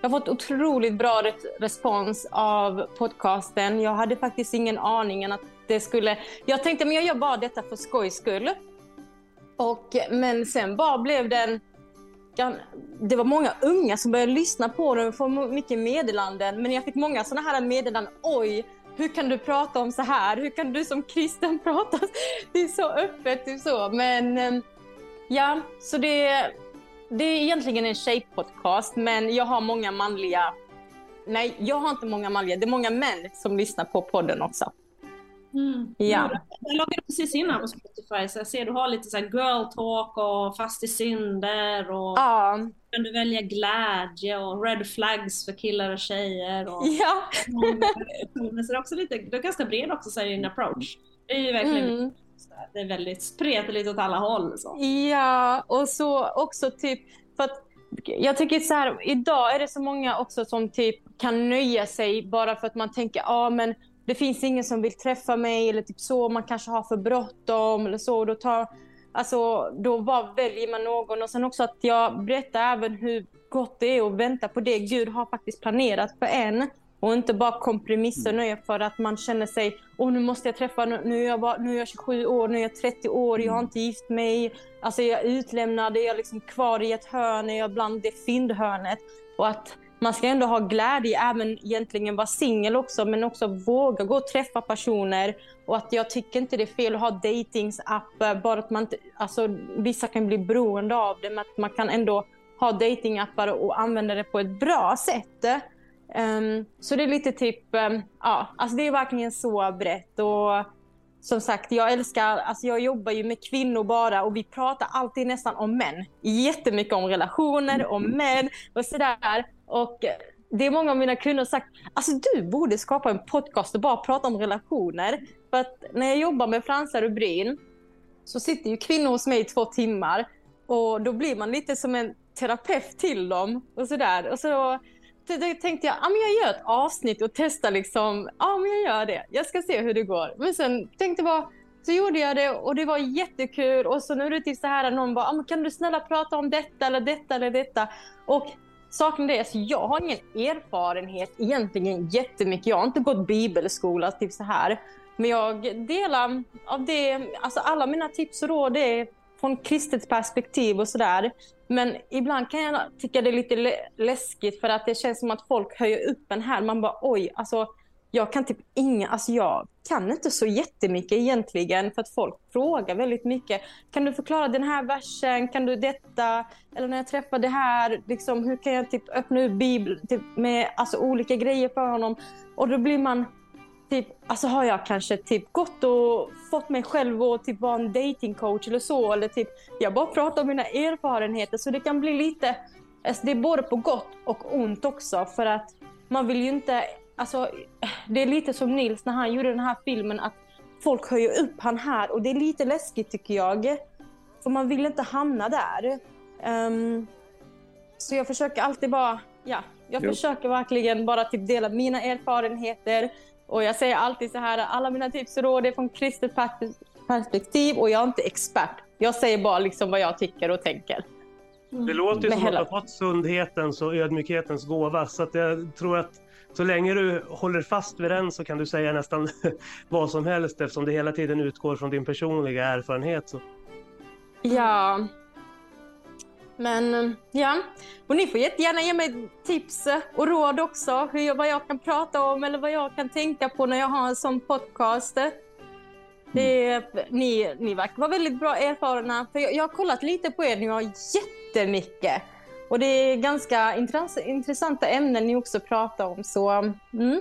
jag har fått otroligt bra re- respons av podcasten. Jag hade faktiskt ingen aning att det skulle... Jag tänkte men jag gör bara detta för skojs skull. Och, men sen bara blev den... Det var många unga som började lyssna på den och få mycket meddelanden. Men jag fick många sådana här meddelanden. Oj, hur kan du prata om så här? Hur kan du som kristen prata? Det är så öppet. Typ så. Men ehm, ja, så det, det är egentligen en tjejpodcast, men jag har många manliga... Nej, jag har inte många manliga. Det är många män som lyssnar på podden också. Mm. Ja. Jag loggade precis in här på Spotify så jag ser du har lite så här girl talk och fast i synder och Ja, kan du välja glädje och red flags för killar och tjejer. Och, ja. men så det är också lite, du är ganska bred också så här, i din approach. Det är ju verkligen Mm. Det är väldigt spretigt åt alla håll. Så. Ja, och så också typ för att jag tycker så här, idag är det så många också som typ kan nöja sig bara för att man tänker, ja ah, men det finns ingen som vill träffa mig eller typ så, man kanske har för bråttom eller så. Då, tar, alltså, då bara väljer man någon och sen också att jag berättar även hur gott det är att vänta på det Gud har faktiskt planerat för en. Och inte bara kompromissa och nöja för att man känner sig, åh nu måste jag träffa, nu är jag, bara, nu är jag 27 år, nu är jag 30 år, jag har inte gift mig. Alltså jag är utlämnad, är jag liksom kvar i ett hörn, är jag bland det fyndhörnet. Och att man ska ändå ha glädje, även egentligen vara singel också, men också våga gå och träffa personer. Och att jag tycker inte det är fel att ha datingsappar, bara att man inte, alltså vissa kan bli beroende av det, men att man kan ändå ha datingappar och använda det på ett bra sätt. Um, så det är lite typ, um, ja, alltså det är verkligen så brett. Och som sagt, jag älskar, alltså jag jobbar ju med kvinnor bara och vi pratar alltid nästan om män. Jättemycket om relationer, om män och sådär. Och det är många av mina kunder som sagt, alltså du borde skapa en podcast och bara prata om relationer. För att när jag jobbar med fransar och bryn så sitter ju kvinnor hos mig i två timmar och då blir man lite som en terapeut till dem och sådär. Och så då tänkte jag, ja men jag gör ett avsnitt och testar liksom, ja men jag gör det. Jag ska se hur det går. Men sen tänkte jag bara, så gjorde jag det och det var jättekul och så nu är det typ så här att någon bara, ah, kan du snälla prata om detta eller detta eller detta? Och saken är, alltså, jag har ingen erfarenhet egentligen jättemycket. Jag har inte gått bibelskola typ så här. Men jag delar av det, alltså alla mina tips och råd är från kristet perspektiv och sådär. Men ibland kan jag tycka det är lite läskigt för att det känns som att folk höjer upp en här. Man bara oj, alltså jag kan typ inga, alltså jag kan inte så jättemycket egentligen för att folk frågar väldigt mycket. Kan du förklara den här versen? Kan du detta? Eller när jag träffar det här, liksom, hur kan jag typ öppna upp Bibeln typ, med alltså, olika grejer för honom? Och då blir man typ, alltså har jag kanske typ gått och fått mig själv att typ vara en datingcoach eller så. Eller typ, jag bara pratar om mina erfarenheter. Så det kan bli lite, alltså det är både på gott och ont också. För att man vill ju inte, alltså det är lite som Nils när han gjorde den här filmen. Att folk höjer upp han här och det är lite läskigt tycker jag. För man vill inte hamna där. Um, så jag försöker alltid bara, ja, jag jo. försöker verkligen bara typ dela mina erfarenheter och jag säger alltid så här, alla mina tips och råd är från kristet perspektiv och jag är inte expert. Jag säger bara liksom vad jag tycker och tänker. Det låter ju som att du har fått sundhetens och ödmjukhetens gåva. Så att jag tror att så länge du håller fast vid den så kan du säga nästan vad som helst eftersom det hela tiden utgår från din personliga erfarenhet. Så. Ja, men ja, och ni får jättegärna ge mig tips och råd också. Hur jag, vad jag kan prata om eller vad jag kan tänka på när jag har en sån podcast. Det, ni, ni verkar vara väldigt bra erfarna. För jag, jag har kollat lite på er, ni har jättemycket. Och det är ganska intressanta ämnen ni också pratar om. Så, mm.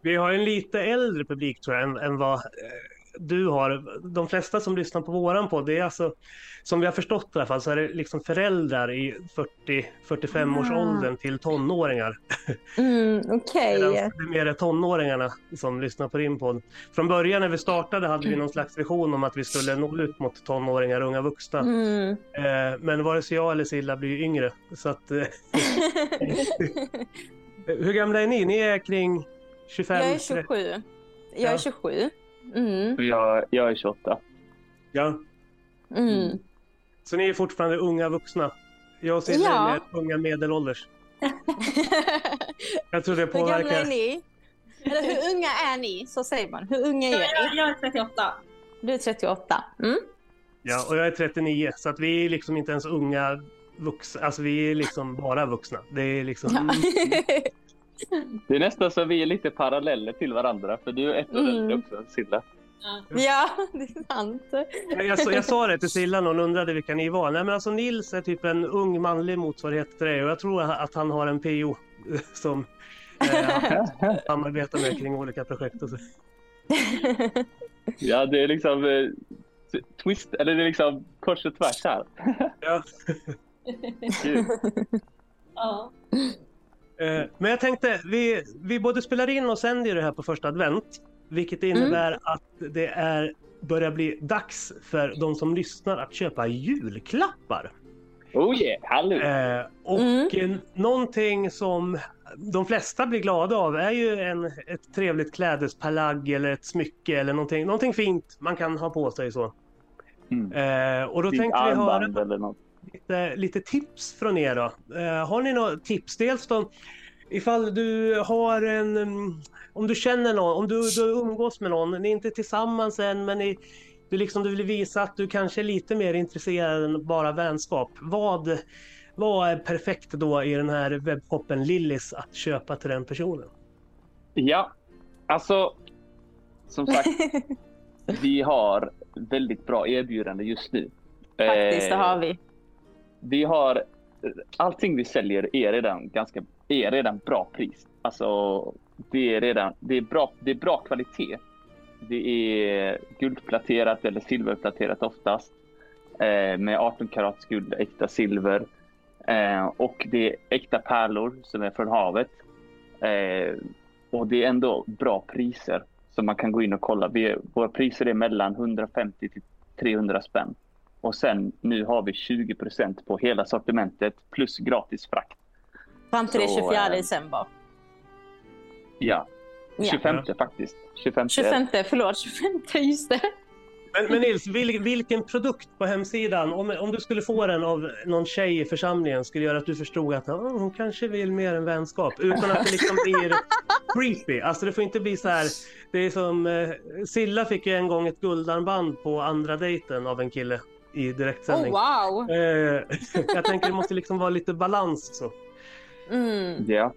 Vi har en lite äldre publik tror jag än, än vad eh, du har, de flesta som lyssnar på våran podd, det är alltså, som vi har förstått i alla fall, så är det liksom föräldrar i 40-45 års åldern till tonåringar. Mm, Okej. Okay. det är mer tonåringarna som lyssnar på din podd. Från början när vi startade hade vi någon slags vision om att vi skulle nå ut mot tonåringar och unga vuxna. Mm. Eh, men vare sig jag eller Silla blir yngre. Så att, eh, hur gamla är ni? Ni är kring 25? Jag är 27. Jag är 27. Mm. Jag, jag är 28. Ja. Mm. Så ni är fortfarande unga vuxna? Jag ser ja. är unga medelålders. jag tror det påverkar. Hur gamla är ni? Eller hur unga är ni? Så säger man. Hur unga är ni? Jag, jag är 38. Du är 38. Mm. Ja, och jag är 39. Så att vi är liksom inte ens unga vuxna. Alltså vi är liksom bara vuxna. Det är liksom... Ja. Det är nästan så vi är lite paralleller till varandra, för du är ett år mm. äldre också, Silla. Ja, det är sant. Jag, jag, sa det till Silla när hon undrade vilka ni var. Nej, men alltså Nils är typ en ung manlig motsvarighet till dig och jag tror att han har en PO som eh, samarbetar med kring olika projekt. Och så. Ja, det är liksom eh, twist, eller det är liksom kors och tvärs här. Ja. ja. Eh, men jag tänkte, vi, vi både spelar in och sänder det här på första advent. Vilket innebär mm. att det är börjar bli dags för de som lyssnar att köpa julklappar. Oh yeah, hallå! Eh, och Mm. eh, någonting som de flesta blir glada av är ju en, ett trevligt klädesplagg eller ett smycke eller någonting, någonting fint man kan ha på sig så. Mm. Eh, och då Typ tänkte vi höra eller något. Lite, lite tips från er då. Eh, har ni några tips? Dels då ifall du har en, mm, om du känner någon, om du, du umgås med någon, ni är inte tillsammans än men ni, du, liksom, du vill visa att du kanske är lite mer intresserad än bara vänskap. Vad, vad är perfekt då i den här webbshoppen Lillis att köpa till den personen? Ja, alltså som sagt, vi har väldigt bra erbjudande just nu. Faktiskt, det har vi. Vi har allting vi säljer är redan ganska är redan bra pris. Alltså det är redan det är bra. Det är bra kvalitet. Det är guldpläterat eller silverpläterat oftast eh, med 18 karats guld, äkta silver eh, och det är äkta pärlor som är från havet. Eh, och det är ändå bra priser som man kan gå in och kolla. Vi, våra priser är mellan 150 till 300 spänn. Och sen nu har vi 20% på hela sortimentet plus gratis frakt. Fram till det så, 24 eh, december. Ja, Ja. 25 faktiskt. 25. 25, förlåt, 25, just det. Men, men Nils, vil, vilken produkt på hemsidan, om, om du skulle få den av någon tjej i församlingen, skulle göra att du förstod att "Ah, hon kanske vill mer än vänskap, utan att det liksom blir creepy. Alltså det får inte bli så här, det är som, eh, Silla fick ju en gång ett guldarmband på andra dejten av en kille i Oh, direktsändning. wow! Eh, jag tänker det måste liksom vara lite balans så. Mm. Ja.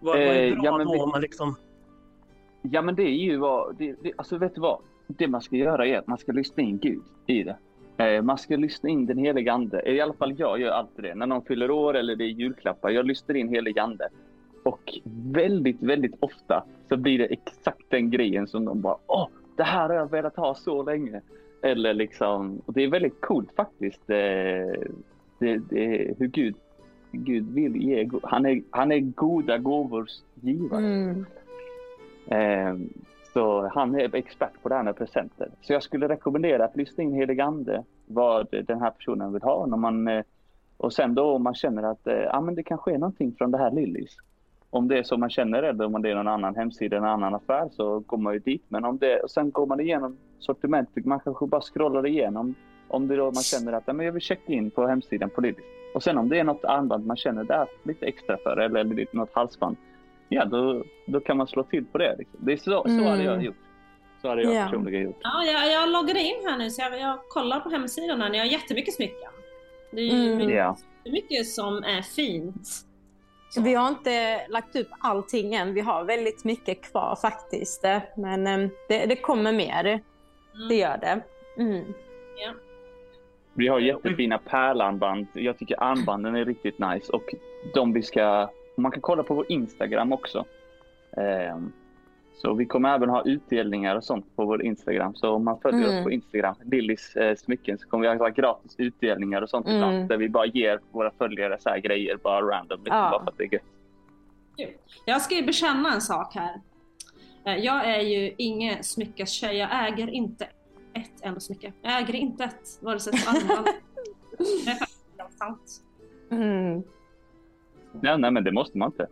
Vad, vad är Eh, bra ja, men då vi- om man liksom... ja, men det är ju vad... Det, det, alltså vet du vad? Det man ska göra är att man ska lyssna in Gud i det. Eh, man ska lyssna in den helige ande. I alla fall jag gör alltid det. När någon fyller år eller det är julklappar. Jag lyssnar in helig ande. Och väldigt, väldigt ofta så blir det exakt den grejen som de bara Åh, det här har jag velat ha så länge. Eller liksom, och det är väldigt coolt faktiskt. Eh, det, det, hur Gud, Gud vill ge. Han är, han är goda gåvors givare. Mm. Eh, så han är expert på det här med presenter. Så jag skulle rekommendera att lyssna in helig ande vad den här personen vill ha. När man, eh, och sen då om man känner att ah, men det kanske är någonting från det här Lillys. Om det är så man känner eller om det är någon annan hemsida, en annan affär så går man ju dit. Men om det, och sen går man igenom sortimentet, man kanske bara scrollar igenom. Om det är då man känner att men jag vill checka in på hemsidan på Lillys. Och sen om det är något armband man känner där lite extra för eller lite- något halsband. Ja, då, då kan man slå till på det. Liksom. Det är så, så Mm. hade jag gjort. Så hade jag Ja. personligen gjort. Ja, jag, jag loggade in här nu så jag, jag kollar på hemsidan här. Ni har jättemycket smycken. Det är ju Mm. mycket, Ja. mycket som är fint. Så vi har inte lagt upp allting än. Vi har väldigt mycket kvar faktiskt. Men eh, det, det kommer mer. Det gör det. Mm. Vi har jättefina pärlarmband. Jag tycker armbanden är riktigt nice. Och de vi ska... Man kan kolla på vår Instagram också. Ehm, så vi kommer även ha utdelningar och sånt på vår Instagram. Så om man följer Mm. oss på Instagram, Lillys eh, smycken, så kommer vi ha gratis utdelningar och sånt Mm. ibland. Där vi bara ger våra följare så här grejer bara random. Liksom, Ja. Bara för att det är gött. Jag ska ju bekänna en sak här. Eh, Jag är ju ingen smyckestjej. Jag äger inte ett enda smycke. Jag äger inte ett, vare sig ett armband. Det är faktiskt helt sant. Mm. Nej, nej, men det måste man inte.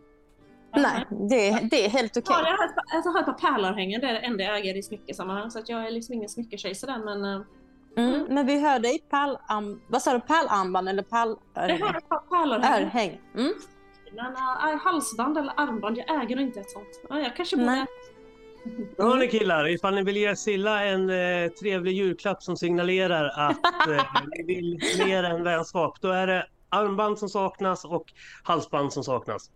Nej, det, det är helt okej. Ja, jag har jag har ett par pärlörhängen, det är det enda jag äger i smyckesammanhang. Så att jag är liksom ingen smycketjej sådär men... eh, Mm. Men vi hör dig pärlarm... Vad sa du? Pärlarmband eller Jag har pärlörhäng? ett par pärlörhängen. Örhäng. Mm. Men uh, halsband eller armband, jag äger inte ett sånt. Ja, jag kanske borde... Nej. Hörni killar, ifall ni vill ge Silla en eh, trevlig julklapp som signalerar att eh, ni vill mer än vänskap, då är det armband som saknas och halsband som saknas.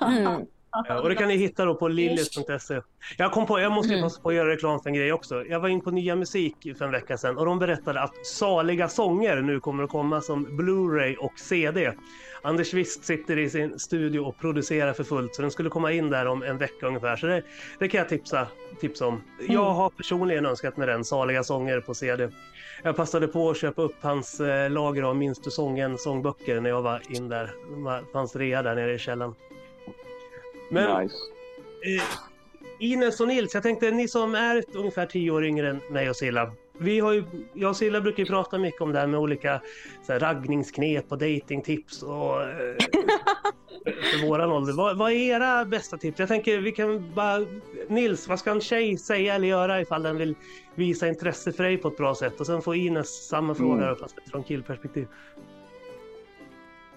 Mm. Eh, och det kan ni hitta då på lillis.se. Jag kom på, jag måste ju Mm. passa på att göra reklam för en grej också. Jag var in på Nya Musik för en vecka sedan och de berättade att Saliga sånger nu kommer att komma som Blu-ray och CD. Anders Wist sitter i sin studio och producerar för fullt så den skulle komma in där om en vecka ungefär. Så det, det kan jag tipsa, tipsa om. Jag har personligen önskat mig den, Saliga sånger på CD. Jag passade på att köpa upp hans eh, lager av Minns du sången sångböcker när jag var in där. Det fanns rea där nere i källaren. Men Nice. Eh, Ines och Nils, jag tänkte ni som är ungefär tio år yngre än mig och Silla. Vi har ju, jag och Silla brukar ju prata mycket om det här med olika så här, raggningsknep och datingtips och eh, för våran ålder. Vad, vad är era bästa tips? Jag tänker vi kan bara... Nils, vad ska en tjej säga eller göra ifall den vill visa intresse för dig på ett bra sätt? Och sen får Ines samma fråga Mm. fast från killperspektiv.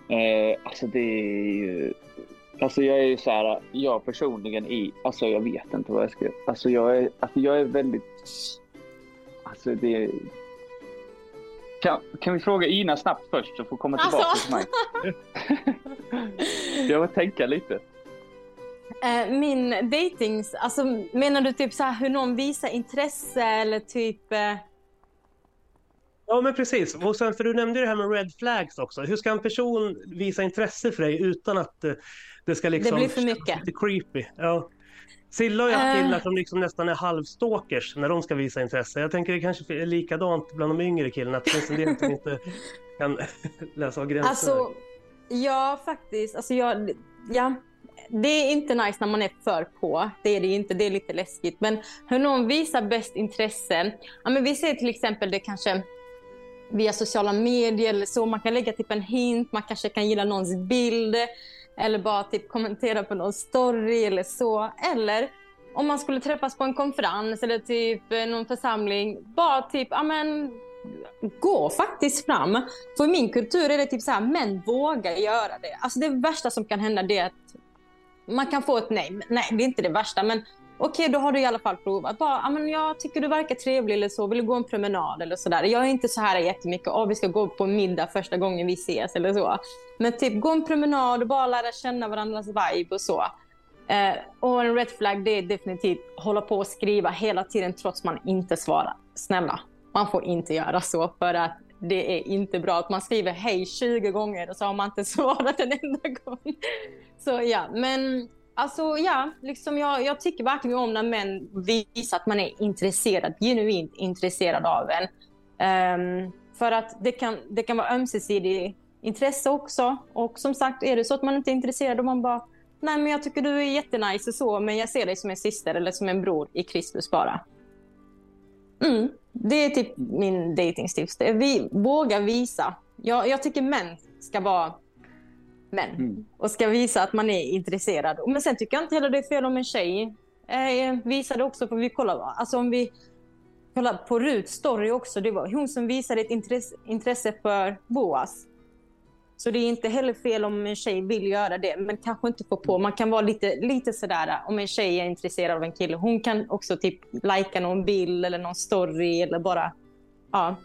Eh, alltså det är ju... Alltså jag är ju så här, jag personligen i, alltså jag vet inte vad jag ska, alltså jag är, alltså jag är väldigt, alltså det kan, kan vi fråga Ina snabbt först så får komma tillbaka Alltså. till mig? jag får tänka lite. Eh, min datings, alltså menar du typ så här hur någon visar intresse eller typ... Eh, Ja men precis. Och sen, för du nämnde ju det här med red flags också. Hur ska en person visa intresse för dig utan att eh, det ska liksom... Det blir för mycket. Lite creepy. Ja. Silla har ju haft Eh. killar som liksom nästan är halvstalkers när de ska visa intresse. Jag tänker det kanske är likadant bland de yngre killarna. Att det finns en del som inte kan läsa av gränserna. alltså, ja faktiskt. Alltså jag, ja, det är inte nice när man är för på. Det är det inte. Det är lite läskigt. Men hur någon visar bäst intresse. Ja, men vi ser till exempel det kanske via sociala medier eller så. Man kan lägga typ en hint. Man kanske kan gilla någons bild. Eller bara typ kommentera på någon story eller så. Eller om man skulle träffas på en konferens eller typ eh, någon församling. Bara typ, ja men gå faktiskt fram. För i min kultur är det typ så här, män vågar göra det. Alltså det värsta som kan hända det är att man kan få ett nej. Nej, det är inte det värsta. Men okej, då har du i alla fall provat. Bara, ah, men jag tycker du verkar trevlig eller så. Vill du gå en promenad eller sådär. Jag är inte så här jättemycket, oh, vi ska gå på middag första gången vi ses eller så. Men typ gå en promenad och bara lära känna varandras vibe och så. Eh, och en red flag det är definitivt hålla på och skriva hela tiden trots man inte svarar. Snälla, man får inte göra så för att det är inte bra att man skriver hej 20 gånger och så har man inte svarat en enda gång. Så ja, men alltså ja, liksom jag, jag tycker verkligen om när män visar att man är intresserad, genuint intresserad av en. Um, för att det kan, det kan vara ömsesidigt intresse också. Och som sagt, är det så att man inte är intresserad och man bara Nej, men jag tycker du är jättenice och så, men jag ser dig som en syster eller som en bror i Kristus bara. Mm, det är typ min datingstips. Vi vågar visa. Jag, jag tycker män ska vara män Mm. och ska visa att man är intresserad. Men sen tycker jag inte heller det är fel om en tjej eh, visar det också. För vi kollar, alltså om vi kollar på Ruts story också. Det var hon som visade ett intresse, intresse för Boas. Så det är inte heller fel om en tjej vill göra det, men kanske inte få på. Man kan vara lite, lite sådär, om en tjej är intresserad av en kille. Hon kan också typ lajka någon bild eller någon story eller bara, ja.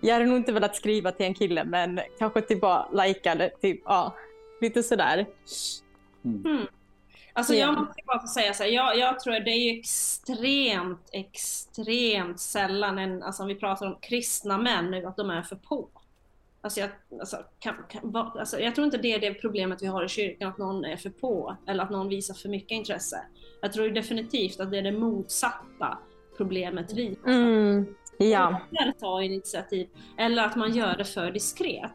Jag hade nog inte velat skriva till en kille, men kanske typ bara lajka det, typ, ja. Lite sådär. Alltså Ja. jag måste bara få säga så här, jag, jag tror att det är ju extremt, extremt sällan, en, alltså om vi pratar om kristna män nu, att de är för på. Alltså jag, alltså, kan, kan, vad- alltså jag tror inte det är det problemet vi har i kyrkan, att någon är för på eller att någon visar för mycket intresse. Jag tror definitivt att det är det motsatta problemet vi har. Mm. Ja. Ta initiativ, eller att man gör det för diskret.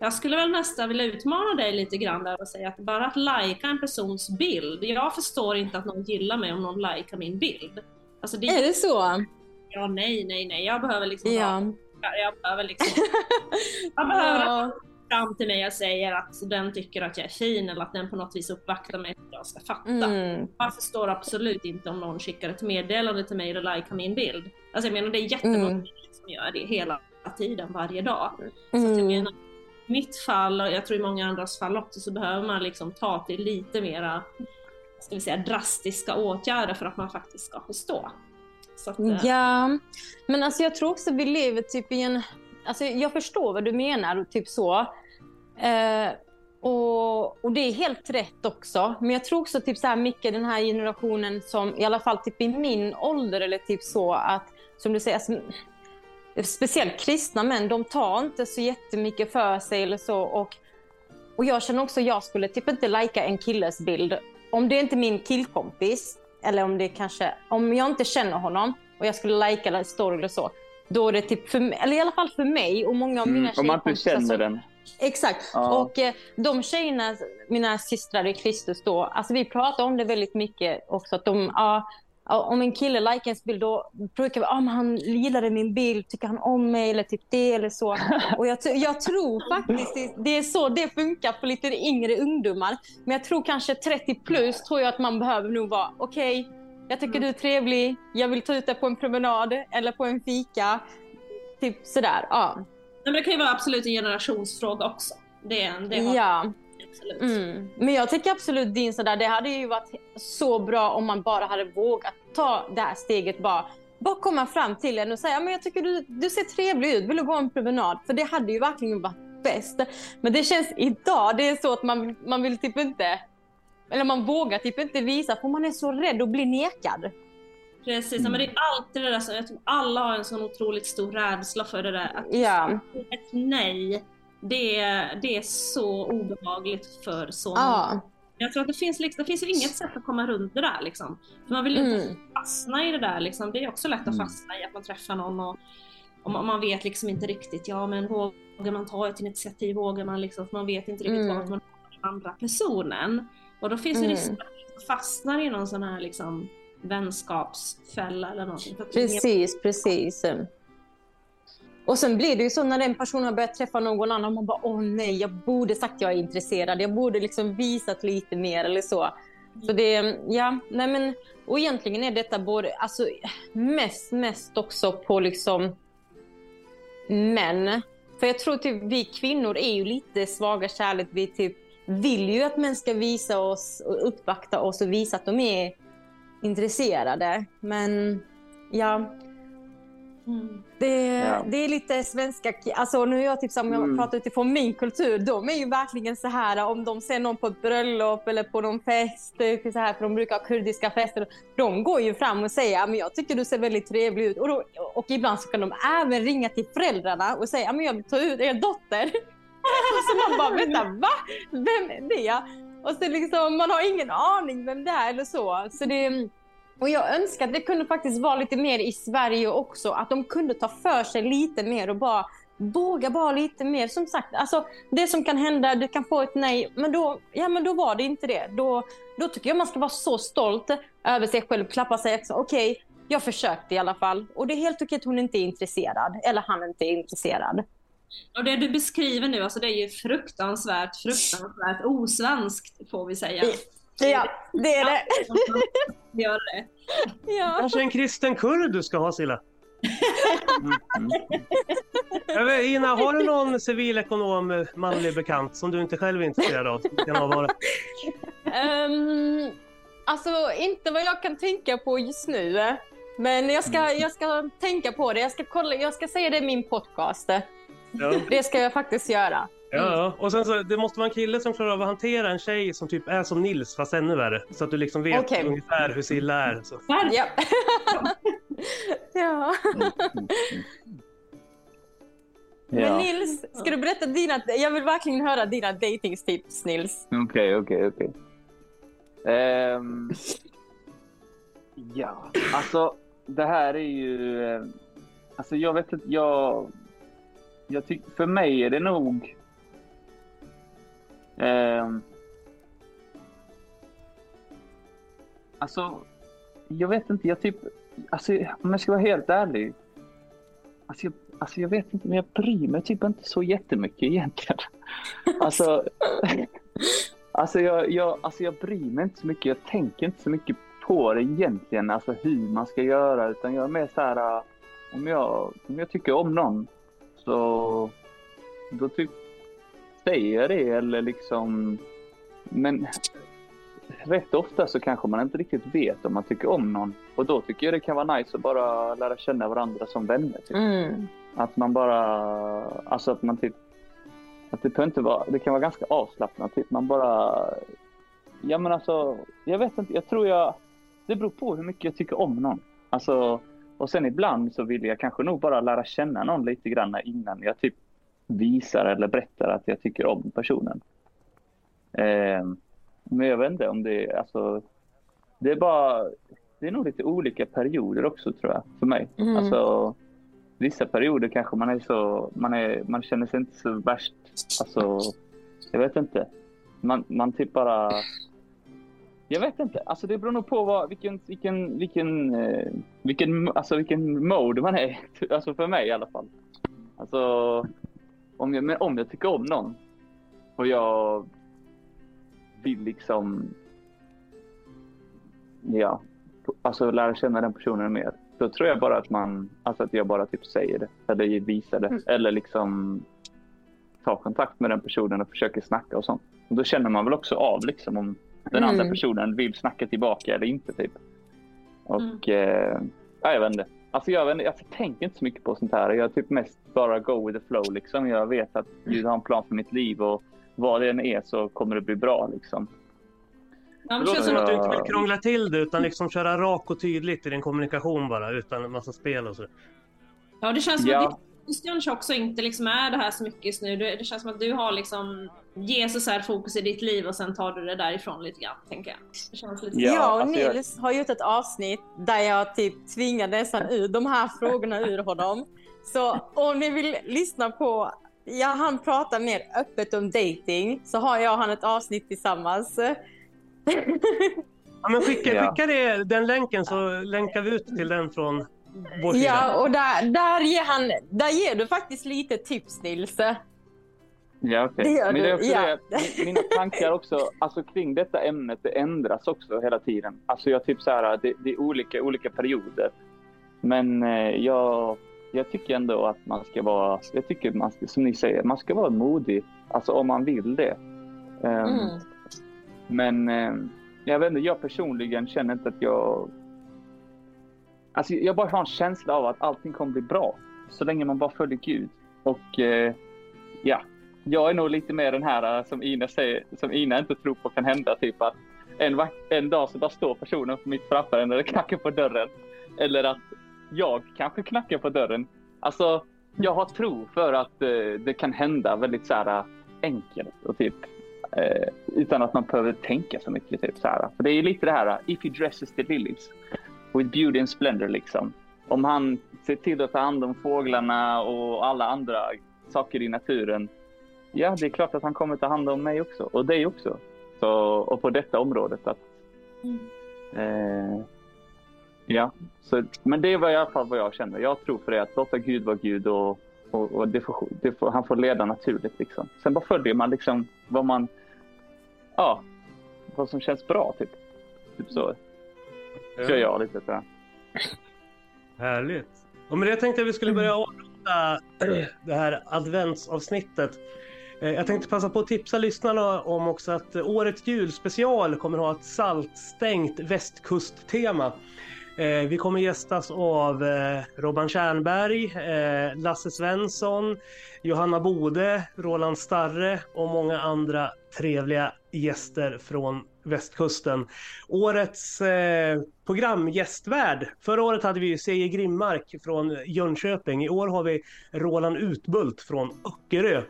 Jag skulle väl nästan vilja utmana dig lite grann där och säga att bara att lajka en persons bild, jag förstår inte att någon gillar mig om någon likar min bild. Alltså det Är det så? ja, nej, nej, nej, jag behöver liksom Ja. jag behöver liksom, jag behöver. Fram till mig och säger att den tycker att jag är fin eller att den på något vis uppvaktar mig att jag ska fatta. Mm. Jag förstår absolut inte om någon skickar ett meddelande till mig och likar min bild. Alltså jag menar det är jättemånga Mm. som gör det hela tiden, varje dag. Så att jag Mm. menar, i mitt fall, och jag tror i många andras fall också, så behöver man liksom ta till lite mera ska vi säga, drastiska åtgärder för att man faktiskt ska förstå. Att, eh, Ja, men alltså jag tror också vi lever typ i en... Alltså jag förstår vad du menar, och typ så. Eh, och, och det är helt rätt också. Men jag tror också typ så här mycket den här generationen som, i alla fall typ i min ålder eller typ så att, som du säger, alltså, speciellt kristna män, de tar inte så jättemycket för sig eller så. Och, och jag känner också, jag skulle typ inte lajka en killes bild. Om det inte är min killkompis, eller om det kanske, om jag inte känner honom och jag skulle lajka eller story eller så då det typ för eller i alla fall för mig och många av mina Mm, om man inte tjejkompisar känner som- den. Exakt. Ja. Och eh, de tjejerna, mina systrar i Kristus då, alltså vi pratar om det väldigt mycket också. Att de, ja, om en kille likar ens bild då brukar vi, ah, han gillade min bild, tycker han om mig eller typ det eller så. Och jag, jag tror faktiskt det, det är så det funkar för lite yngre ungdomar. Men jag tror kanske 30 plus tror jag att man behöver nog vara, okej, jag tycker du är trevlig, jag vill ta ut dig på en promenad eller på en fika. Typ sådär, ja. Men det kan ju vara absolut en generationsfråga också. Det, är- det har Ja. absolut. Mm. Men jag tycker absolut din sådär, det hade ju varit så bra om man bara hade vågat ta det här steget. Bara, bara komma fram till en och säga, men jag tycker du, du ser trevlig ut, vill du gå en promenad? För det hade ju verkligen varit bäst. Men det känns idag, det är så att man, man vill typ inte, eller man vågar typ inte visa för man är så rädd att bli nekad. Precis, men det är alltid det där som jag tror alla har en sån otroligt stor rädsla för det där. Att Ja, ett nej, det är, det är så obehagligt för så många. ja. Jag tror att det finns, liksom, det finns ju inget sätt att komma runt det där. Liksom. För man vill ju inte Mm. fastna i det där. Liksom. Det är också lätt att Mm. fastna i att man träffar någon och, och man, vet liksom inte riktigt, ja men vågar man ta ett initiativ, vågar man liksom, för man vet inte riktigt Mm. vart man har den andra personen. Och då finns det Mm. risk att man fastnar i någon sån här liksom, vänskapsfälla eller någonting. Att Precis, precis. Och sen blir det ju så när den personen har börjat träffa någon annan, man bara åh nej, jag borde sagt jag är intresserad, jag borde liksom visat lite mer eller så. Så det, ja, nej men, och egentligen är detta både, alltså mest, mest också på liksom män. För jag tror typ vi kvinnor är ju lite svaga kärlek, vi typ vill ju att män ska visa oss och uppvakta oss och visa att de är intresserade. Men ja, Mm. det, Ja. det är lite svenska... Alltså nu är jag typ om jag Mm. pratar utifrån min kultur, de är ju verkligen så här om de ser någon på ett bröllop eller på någon fest, så här, för de brukar ha kurdiska fester, de går ju fram och säger att jag tycker du ser väldigt trevlig ut. Och, då, och ibland så kan de även ringa till föräldrarna och säga att jag vill ta ut er dotter. och så man bara, vänta, va? Vem är det? Och så liksom, man har ingen aning vem det är eller så. så det, och jag önskar att det kunde faktiskt vara lite mer i Sverige också. Att de kunde ta för sig lite mer och bara våga vara lite mer. Som sagt, alltså, det som kan hända, du kan få ett nej, men då, ja, men då var det inte det. Då, då tycker jag man ska vara så stolt över sig själv, klappa sig också. Okej, jag försökte i alla fall. Och det är helt okej att hon inte är intresserad. Eller han inte är intresserad. Och det du beskriver nu, alltså det är ju fruktansvärt, fruktansvärt osvenskt får vi säga. Ja, det är det. Gör det. Ja. Kanske en kristen kurd du ska ha Silla? Jag vet, Ina, har du någon civilekonom eh, manlig bekant som du inte själv är intresserad av? Kan avvara? Ehm, alltså, inte vad jag kan tänka på just nu. Men jag ska, jag ska tänka på det. Jag ska, kolla, jag ska säga det i min podcast. Ja. Det ska jag faktiskt göra. Ja, ja. och sen så, det måste vara en kille som klarar av att hantera en tjej som typ är som Nils fast ännu värre. Så att du liksom vet Okej. ungefär hur Silla är. Så. Ja. ja. Men Ja. Nils, ska du berätta dina... Jag vill verkligen höra dina datingtips, Nils. Okej, okej, okej. Ehm, Ja, alltså det här är ju... eh, Alltså jag vet inte, jag... jag tyck, för mig är det nog... ehm, alltså, jag vet inte, jag typ... Alltså om jag ska vara helt ärlig. Alltså jag, alltså jag vet inte, men jag bryr mig typ inte så jättemycket egentligen. Alltså... Alltså jag, jag, alltså jag bryr mig inte så mycket. Jag tänker inte så mycket på det egentligen, alltså hur man ska göra. Utan jag är mer så här, om jag, om jag tycker om någon så då typ säger jag det eller liksom. Men rätt ofta så kanske man inte riktigt vet om man tycker om någon. Och då tycker jag det kan vara nice att bara lära känna varandra som vänner. Typ. Mm. Att man bara, alltså att man typ, att det inte vara, det kan vara ganska avslappnat. Typ. Man bara, ja men alltså, jag vet inte, jag tror jag, det beror på hur mycket jag tycker om någon. Alltså, och sen ibland så vill jag kanske nog bara lära känna någon lite grann innan jag typ visar eller berättar att jag tycker om personen. Eh, men jag vet inte om det är, alltså, det är bara, det är nog lite olika perioder också tror jag, för mig. Mm. Alltså, vissa perioder kanske man är så, man, är, man känner sig inte så värst, alltså, jag vet inte. Man, man typ bara, jag vet inte, alltså det beror nog på vad, vilken, vilken, vilken, eh, vilken, alltså vilken mode man är Alltså för mig i alla fall. Alltså, om jag, men om jag tycker om någon och jag vill liksom, ja, alltså lära känna den personen mer. Då tror jag bara att man, alltså att jag bara typ säger det eller visar det Mm. eller liksom tar kontakt med den personen och försöker snacka och sånt. Och då känner man väl också av liksom om den andra Mm. personen vill snacka tillbaka eller inte typ. Och eh, ja, jag vet inte. Alltså jag, vet inte, jag tänker inte så mycket på sånt här. Jag typ mest bara go with the flow liksom. Jag vet att Gud har en plan för mitt liv och vad det än är så kommer det bli bra liksom. Ja, men Det känns som som att du inte vill krångla till det utan liksom köra rak och tydligt i din kommunikation bara utan en massa spel och så. ja, det känns som Ja. att kanske också inte liksom är det här så mycket just nu. Det känns som att du har liksom Jesus är fokus i ditt liv och sen tar du det därifrån lite grann, tänker jag. Det känns lite Ja, jag och alltså jag- Nils har gjort ett avsnitt där jag typ tvingade nästan ur de här frågorna ur honom. Så om ni vill lyssna på, ja han pratar mer öppet om dating så har jag och han ett avsnitt tillsammans. Ja, men skicka, skicka det, den länken så länkar vi ut till den från vår sida. Ja, och där, där, ger han, där ger du faktiskt lite tips Nils. Ja. Det gör Men det är du, också ja. det, mina tankar också, alltså kring detta ämnet, det ändras också hela tiden. Alltså jag typ så här, det, det är olika, olika perioder. Men eh, jag, jag tycker ändå att man ska vara, jag tycker man ska, som ni säger, man ska vara modig. Alltså om man vill det. Ehm, Mm. Men eh, jag vet inte, jag personligen känner inte att jag... Alltså jag bara har en känsla av att allting kommer bli bra. Så länge man bara följer Gud. Och eh, ja, jag är nog lite mer den här eh, som Ina säger, som Ina inte tror på kan hända. Typ att en, en dag så bara står personen mitt framför en eller knackar på dörren. Eller att jag kanske knackar på dörren. Alltså, jag har tro för att eh, det kan hända väldigt så här, eh, enkelt och typ eh, utan att man behöver tänka så mycket. Typ, så här. För det är lite det här, eh, if you dresses the lilies with beauty and splendor liksom. Om han ser till att ta hand om fåglarna och alla andra saker i naturen. Ja, det är klart att han kommer ta hand om mig också och dig också. Så, och på detta området att eh, Ja, så, men det var i alla fall vad jag kände. Jag tror för det att låta Gud vara Gud och, och, och det får, det får, han får leda naturligt. Liksom. Sen bara följer man liksom vad man, ja, vad som känns bra typ. Typ så kör jag lite så här. Härligt. Och med det tänkte jag vi skulle börja avrunda det här adventsavsnittet. Eh, Jag tänkte passa på att tipsa lyssnarna om också att årets julspecial kommer att ha ett saltstängt västkusttema. Eh, vi kommer gästas av eh, Robban Tjernberg, eh, Lasse Svensson, Johanna Bode, Roland Starre och många andra trevliga gäster från västkusten. Årets eh, programgästvärd. Förra året hade vi ju Grimmark från Jönköping. I år har vi Roland Utbult från Öckerö.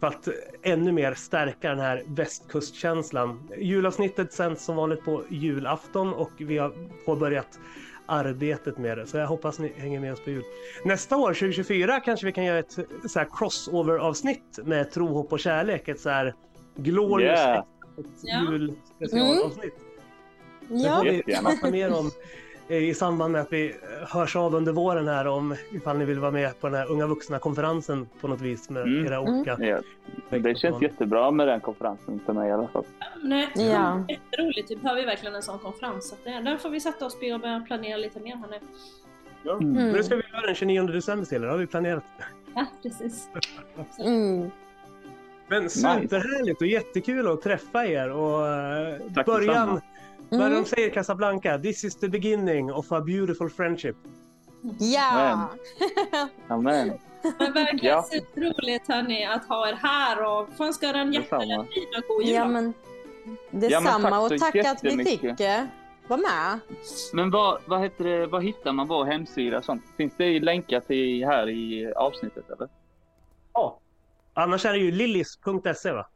För att ännu mer stärka den här västkustkänslan. Julavsnittet sänds som vanligt på julafton och vi har påbörjat arbetet med det. Så jag hoppas ni hänger med oss på jul. Nästa år, 2024, kanske vi kan göra ett så här crossover-avsnitt med tro, hopp och kärlek. Ett så här glorious Yeah. Julspecialavsnitt. Det Ja. får vi prata mer om i samband med att vi eh, hörs av under våren här om ifall ni vill vara med på den här unga vuxna-konferensen på något vis med Mm. era olika... Ja, det känns jättebra med den konferensen för mig i alla fall. Nej, Ja. Jätteroligt, vi behöver verkligen en sån konferens. Så där får vi sätta oss och börja planera lite mer här nu. Mm. Men det ska vi göra den 29 december till, det har vi planerat. Ja, precis. Mm. Men superhärligt och jättekul att träffa er och eh, Tack början, Mm. de säger Casablanca? This is the beginning of a beautiful friendship. Ja. Amen. Men verkligen Ja. superroligt hörni att ha er här och får önska er en och god jul. ja, men detsamma tack så och tack att vi fick eh, vara med. Men vad, vad, heter det, vad hittar man vår hemsida och sånt? Finns det länkat i, här i avsnittet eller? Ja. Annars är det ju lillis.se va?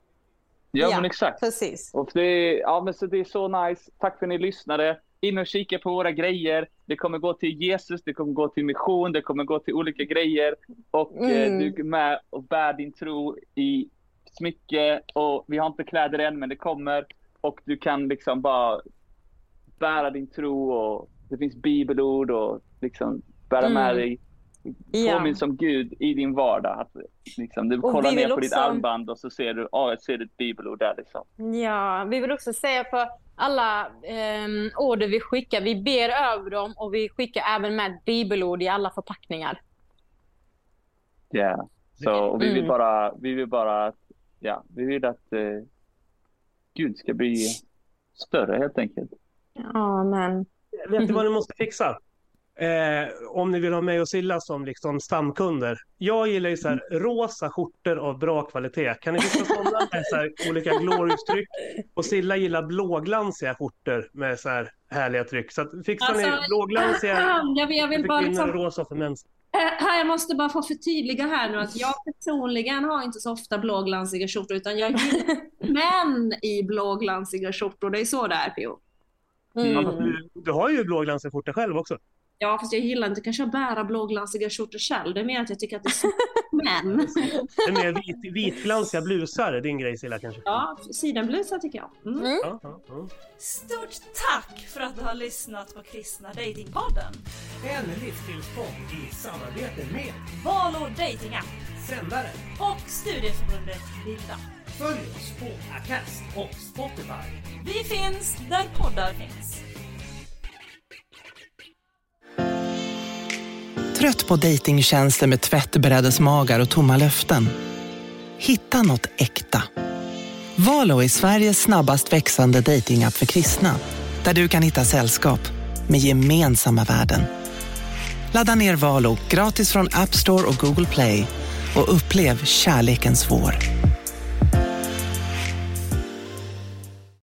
Ja, Ja. men exakt. Precis. Och det, ja, men så det är så nice. Tack för att ni lyssnade. in och kika på våra grejer. Det kommer gå till Jesus, det kommer gå till mission, det kommer gå till olika grejer. Och eh, Mm. du är med och bär din tro i smycke. Och vi har inte kläder än, men det kommer. Och du kan liksom bara bära din tro och det finns bibelord och liksom bära Mm. med dig Ja. påminn som Gud i din vardag. Att, liksom, du Och kollar vi ner på ditt också- armband och så ser du, jag ser ett bibelord där liksom. Ja, vi vill också säga för alla um, order vi skickar, vi ber över dem och vi skickar även med bibelord i alla förpackningar. Ja. Så och vi vill Mm. bara, vi vill bara att, ja, vi vill att eh, Gud ska bli större helt enkelt. Ja, men... Vet ni vad ni måste fixa? Eh, om ni vill ha mig och Silla som liksom stamkunder. Jag gillar ju så här rosa skjortor av bra kvalitet. Kan ni fixa sådana med så här olika glorious-tryck? Och Silla gillar blåglansiga skjortor med så här härliga tryck. Så att fixar ni Alltså, blåglansiga Jag vill, jag vill bara liksom, rosa för män. Eh, här, jag måste bara få förtydliga här nu att jag personligen har inte så ofta blåglansiga skjortor utan jag gillar män i blåglansiga skjortor. Det är så det är. Ja, Mm. fast du, du har ju blåglansiga skjortor själv också. Ja fast jag gillar inte kanske att bära blåglansiga skjortor själv. Det är mer att jag tycker att det är så män. Det är mer vit, vitglansiga blusar, din grej Silla kanske? Ja, sidenblusar tycker jag. Mm. Ja, ja, ja. Stort tack för att du har lyssnat på Kristna Datingpodden. En livsstilspodd i samarbete med Valor Dating App Sändaren. och Studieförbundet Bilda. Följ oss på Acast och Spotify. Vi finns där poddar finns. Trött på dejtingtjänster med tvättberedesmagar och tomma löften? Hitta något äkta. Valo är Sveriges snabbast växande dejtingapp för kristna. Där du kan hitta sällskap med gemensamma värden. Ladda ner Valo gratis från App Store och Google Play och upplev kärlekens vår.